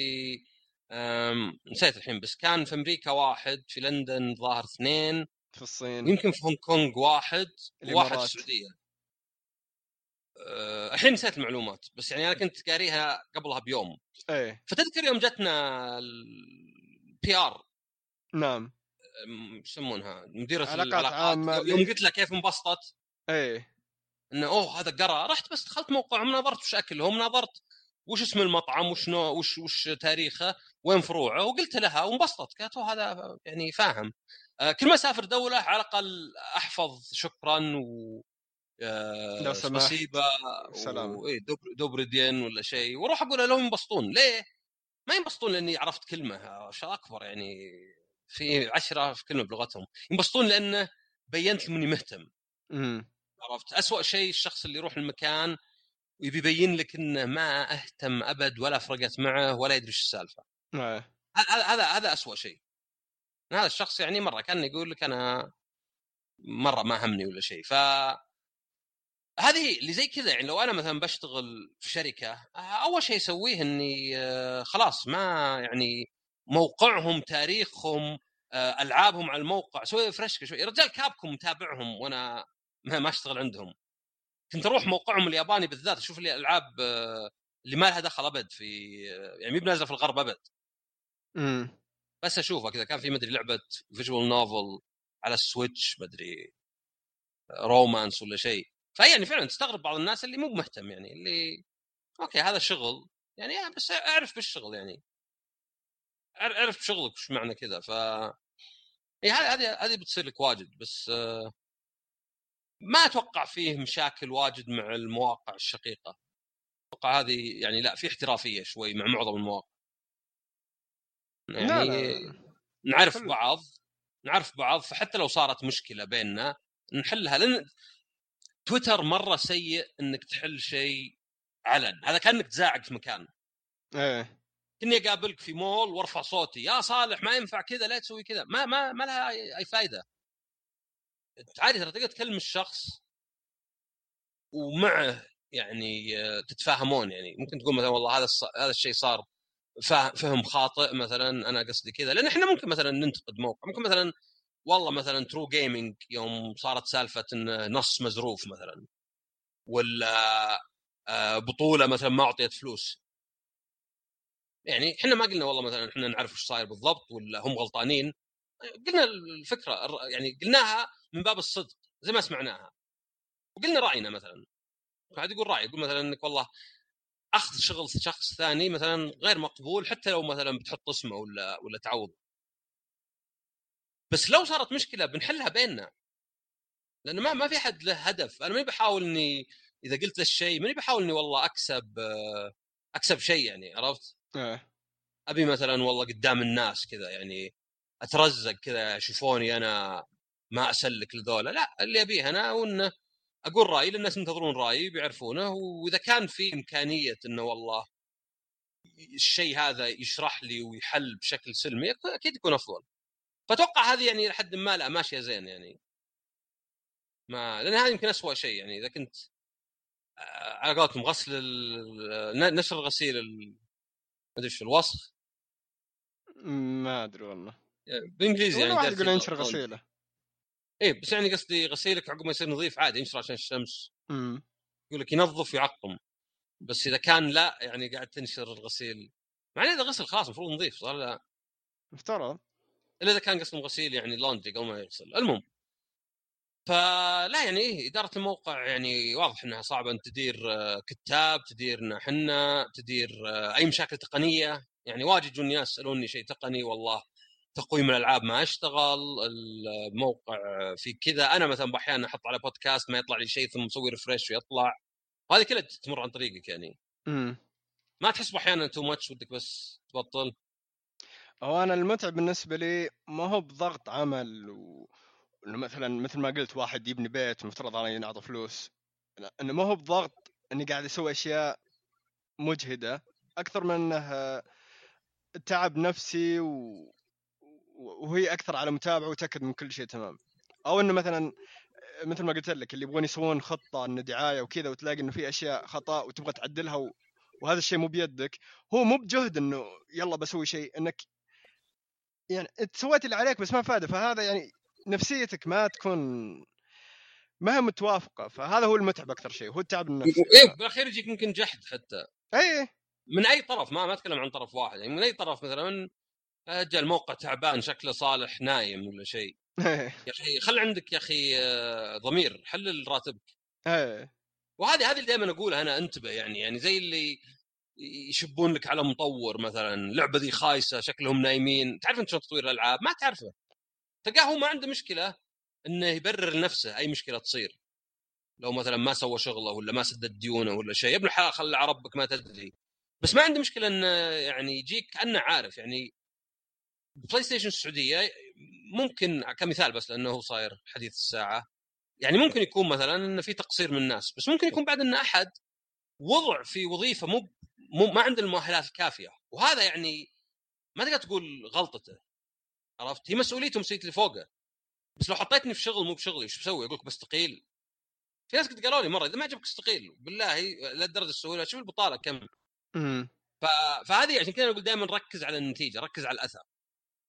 أم... نسيت الحين بس كان في أمريكا واحد في لندن ظاهر اثنين. في الصين. يمكن في هونغ كونغ واحد وواحد في. السعودية. أه، الحين نسيت المعلومات بس يعني أنا كنت قاريها قبلها بيوم. إيه. فتذكر يوم جتنا ال PR نعم. يسمونها؟ علاقات العلاقات. عامة. يوم قلت لها كيف انبسطت؟ إيه. إنه أوه هذا قرأ. رحت بس دخلت موقعهم نظرت وش أكلهم نظرت وش اسم المطعم وش نوع وش وش تاريخه وين فروعه وقلت لها وانبسطت. قالت هذا يعني فاهم. آه، كل ما أسافر دولة على الأقل أحفظ شكرا و آه، لو سمحت. سلام. و... إيه، دوب- دوبردين ولا شيء. وأروح أقول لهم ينبسطون. ليه؟ ما ينبسطون لأني عرفت كلمة شيء أكبر يعني في عشرة في كلمة بلغتهم. ينبسطون لأنه بينت لهم إني مهتم. امم عرفت؟ أسوأ شيء الشخص اللي يروح المكان ويبي يبين لك إنه ما أهتم أبد ولا فرقت معه ولا يدري إيش السالفة. إيه. هذا هذا هذا اسوء شيء. هذا الشخص يعني مرة كان يقول لك أنا مرة ما همني ولا شيء. ف هذه اللي زي كذا يعني لو أنا مثلا بشتغل في شركة أول شيء أسويه إني آه، خلاص ما يعني موقعهم تاريخهم آه، ألعابهم على الموقع سوي refresh شوي. رجال كابكم متابعهم وأنا ما أشتغل عندهم. كنت أروح موقعهم الياباني بالذات أشوف لي الالعاب آه، اللي ما لها دخل أبد في يعني مي بنازلة في الغرب أبد. امم بس أشوفها كذا. كان في مدري لعبة visual novel على ال Switch مدري romance ولا شيء. فيعني فعلا تستغرب بعض الناس اللي مو مهتم يعني اللي أوكي هذا شغل يعني بس أعرف بالشغل يعني. أعرف بشغلك وش معنى كذا. ف اي هذه هذه هذه بتصير لك واجد بس آه، ما أتوقع فيه مشاكل واجد مع المواقع الشقيقة. أتوقع هذه يعني لا في احترافية شوي مع معظم المواقع. يعني لا لا. نعرف. بعض نعرف بعض فحتى لو صارت مشكلة بيننا نحلها لأن تويتر مرة سيء إنك تحل شيء علن. هذا كأنك تزاعق في مكان. إيه. كني أقابلك في مول وأرفع صوتي يا صالح ما ينفع كذا لا تسوي كذا. ما ما ما لها أي فائده عادي ترى تقدر تكلم الشخص ومعه يعني آه، تتفاهمون يعني. ممكن تقول مثلا والله هذا هذا الشيء صار فهم خاطئ مثلا أنا قصدي كذا. لأن إحنا ممكن مثلا ننتقد موقع ممكن مثلا والله مثلا ترو جيمنج يوم صارت سالفة إن نص مزروف مثلا ولا آه، بطولة مثلا ما أعطيت فلوس. يعني إحنا ما قلنا والله مثلا إحنا نعرف إيش صاير بالضبط ولا هم غلطانين. قلنا الفكرة يعني قلناها من باب الصدق زي ما سمعناها. وقلنا رأينا مثلا. قاعد يقول رأي يقول مثلا إنك والله أخذ شغل شخص ثاني مثلا غير مقبول حتى لو مثلا بتحط اسمه ولا ولا تعوض بس لو صارت مشكلة بنحلها بيننا لأنه ما ما في احد له هدف أنا ماني بحاول إني إذا قلت له الشيء ماني بحاول إني والله أكسب أكسب شيء يعني عرفت؟ إيه. أبي مثلا والله قدام الناس كذا يعني أترزق كذا يشوفوني أنا ما أسلك لذولا لا اللي أبيه أنا وإنه أقول رأيي للناس ينتظرون رأيي بيعرفونه وإذا كان في إمكانية إنه والله الشيء هذا يشرح لي ويحل بشكل سلمي أكيد يكون أفضل. فأتوقع هذه يعني لحد ما لا ماشية زين يعني. ما لأن هذا يمكن اسوء شيء يعني إذا كنت على قولتهم غسل نشر الغسيل ما أدري الوسخ؟ ما أدري والله. بالإنجليزي يعني واحد يقول ينشر غسيله. إيه بس يعني قصدي غسيلك عقب ما يصير نظيف عادي ينشر عشان الشمس. إمم. يقول لك ينظف ويعقم. بس إذا كان لا يعني قاعد تنشر الغسيل. مع إذا غسل خلاص المفروض نظيف صار لا. مفترض. إلا إذا كان قسم غسيل يعني لوندري قبل ما يغسل. المهم. فلا يعني إيه إدارة الموقع يعني واضح إنها صعبة. ان تدير آه، كتاب تديرنا حنا تدير آه، أي مشاكل تقنية. يعني واجد يجوني ناس يسألوني شيء تقني والله. تقويم الألعاب ما أشتغل الموقع في كذا. أنا مثلا أحيانا أحط على بودكاست ما يطلع لي شيء ثم أسوي refresh ويطلع. وهذه كلها تمر عن طريقك يعني. إمم. ما تحس أحيانا too much ودك بس تبطل؟ هو أنا المتعب بالنسبة لي ما هو بضغط عمل و... إنه مثلا مثل ما قلت واحد يبني بيت مفترض أنا ينعطى فلوس. إنه ما هو بضغط إني قاعد أسوي أشياء مجهدة أكثر من إنه تعب نفسي و... وهي أكثر على متابعه وتأكد من كل شيء تمام. أو إنه مثلا مثل ما قلت لك اللي يبغون يسوون خطة إنه دعاية وكذا وتلاقي إنه في أشياء خطأ وتبغى تعدلها و... وهذا الشيء مو بيدك. هو مو بجهد إنه يلا بسوي شيء إنك يعني أنت سويت اللي عليك بس ما فاده. فهذا يعني نفسيتك ما تكون ما هي متوافقة. فهذا هو المتعب أكثر شيء هو التعب النفسي. إيه بالأخير يجيك ممكن جحد حتى. اي من أي طرف ما ما أتكلم عن طرف واحد. يعني من أي طرف مثلا أجل الموقع تعبان شكله صالح نايم ولا شيء. يا أخي خل عندك يا أخي آه، ضمير حلل راتبك إيه. وهذه هذه اللي دائما أقولها أنا انتبه يعني يعني زي اللي يشبون لك على مطور مثلا اللعبة ذي خايسة شكلهم نايمين. تعرف أنت شلون تطوير الألعاب؟ ما تعرفه. تلقاه هو ما عنده مشكلة إنه يبرر لنفسه أي مشكلة تصير. لو مثلا ما سوى شغله ولا ما سدد ديونه ولا شيء يا ابن الحلال خلى على ربك ما تدري. بس ما عنده مشكلة إنه يعني يجيك كأنه عارف يعني PlayStation السعودية ممكن كمثال بس لأنه هو صاير حديث الساعة. يعني ممكن يكون مثلا إنه في تقصير من الناس بس ممكن يكون بعد إن أحد وضع في وظيفة مو مو ما عنده المؤهلات الكافية. وهذا يعني ما تقدر تقول غلطته عرفت؟ هي مسؤوليته مسؤوليه اللي فوقه. بس لو حطيتني في شغل مو بشغلي وش بسوي؟ أقول لك بستقيل. في ناس قد قالوا لي مرة إذا ما عجبك استقيل. بالله لهالدرجه السهولة شوف البطالة كم. ف... فهذه عشان كذا أقول دائما ركز على النتيجة ركز على الأثر.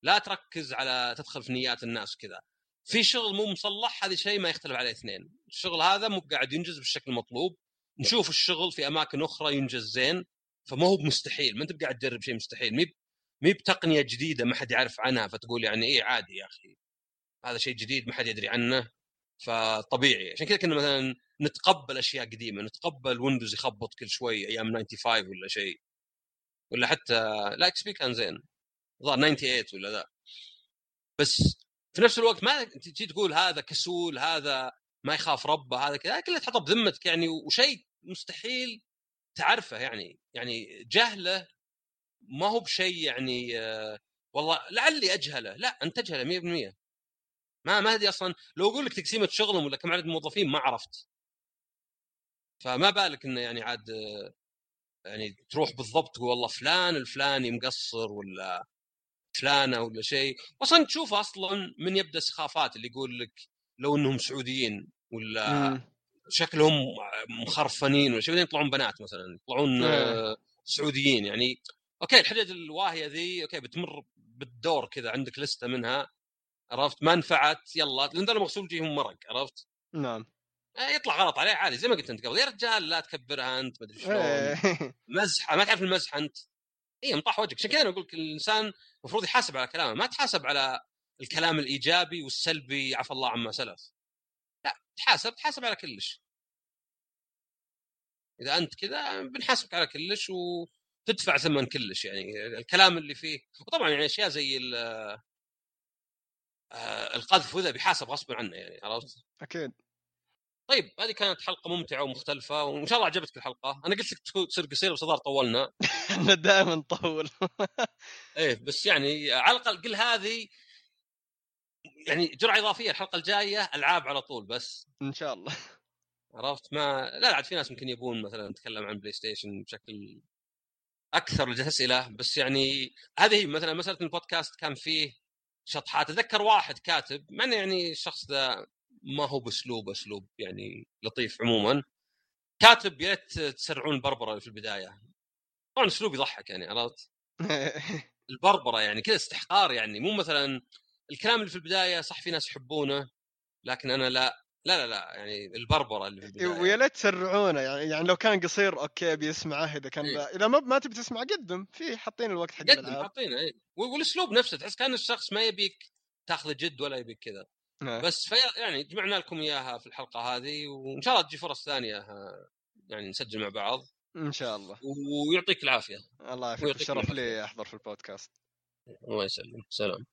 لا تركز على تدخل في نيات الناس كذا. في شغل مو مصلح هذا شيء ما يختلف عليه اثنين. الشغل هذا مو قاعد ينجز بالشكل المطلوب. نشوف الشغل في أماكن أخرى ينجز زين فما هو بمستحيل. ما أنت قاعد تجرب شيء مستحيل. مي مي بتقنية جديدة ما حد يعرف عنها فتقول يعني إيه عادي يا أخي. هذا شيء جديد ما حد يدري عنه فطبيعي. عشان كذا كنا مثلا نتقبل أشياء قديمة. نتقبل Windows يخبط كل شوي أيام 95 ولا شيء. ولا حتى لا XP كان زين. ظهر 98 ولا ذا بس في نفس الوقت ما تجي تقول هذا كسول هذا ما يخاف ربه هذا كذا كله تحطه بذمتك يعني وشيء مستحيل تعرفه يعني يعني جهله ما هو بشيء يعني آه والله لعلي أجهله لا أنت تجهله 100% ما ما أدري أصلا لو أقول لك تقسيمة شغلهم ولا كم عدد الموظفين ما عرفت. فما بالك إنه يعني عاد يعني تروح بالضبط والله فلان الفلاني مقصر ولا فلانه ولا شيء أصلا تشوف أصلا من يبدأ السخافات اللي يقول لك لو إنهم سعوديين ولا مم. شكلهم مخرفنين ولا شيء يطلعون بنات مثلا يطلعون آه. سعوديين يعني okay الحجج الواهية ذي okay بتمر بالدور كذا عندك لستة منها عرفت ما نفعت يلا لأن المغسول جيهم مرق عرفت؟ نعم آه، يطلع غلط عليه عادي زي ما قلت أنت قبل يا رجال لا تكبرها أنت ما أدري شلون إيه. مزحة ما تعرف المزح أنت إي مطاح وجهك. عشان كذا أنا أقول لك الإنسان المفروض يحاسب على كلامه ما تحاسب على الكلام الإيجابي والسلبي عفى الله عما سلف. لا تحاسب تحاسب على كلش. إذا أنت كذا بنحاسبك على كلش وتدفع ثمن كلش يعني الكلام اللي فيه. وطبعا يعني أشياء زي آه، القذف وذا بيحاسب غصبا عنه يعني عرفت؟ أكيد. طيب هذه كانت حلقة ممتعة ومختلفة وإن شاء الله عجبتك الحلقة. أنا قلت لك تصير قصيره بس الظاهر طولنا. إحنا دائما نطول. إيه بس يعني على الأقل قل هذه يعني جرعة إضافية الحلقة الجاية ألعاب على طول بس. إن شاء الله. عرفت؟ ما لا عاد في ناس ممكن يبون مثلا نتكلم عن PlayStation بشكل أكثر لجهة أسئلة بس يعني هذه مثلا مسألة البودكاست كان فيه شطحات. أتذكر واحد كاتب مع يعني الشخص ذا ما هو بأسلوب أسلوب يعني لطيف عموما. كاتب يا ريت تسرعون البربرة في البداية. طبعا أسلوب يضحك يعني عرفت؟ البربرة يعني كذا استحقار يعني مو مثلا الكلام اللي في البداية صح في ناس يحبونه لكن أنا لا لا لا لا يعني البربرة اللي في البداية. ويا ليت تسرعونه يعني يعني لو كان قصير okay بيسمعه إذا كان إيه؟ إذا ما ما تبي تسمع قدم في حاطين الوقت حق قدم حاطينه إي. والأسلوب نفسه تحس كأن الشخص ما يبيك تاخذ جد ولا يبيك كذا. نعم. بس في يعني جمعنا لكم إياها في الحلقة هذه وإن شاء الله تجي فرص ثانية آه، يعني نسجل مع بعض. إن شاء الله. ويعطيك العافية. الله يعافيك. الشرف لي أحضر في البودكاست. الله يسلمك. سلام.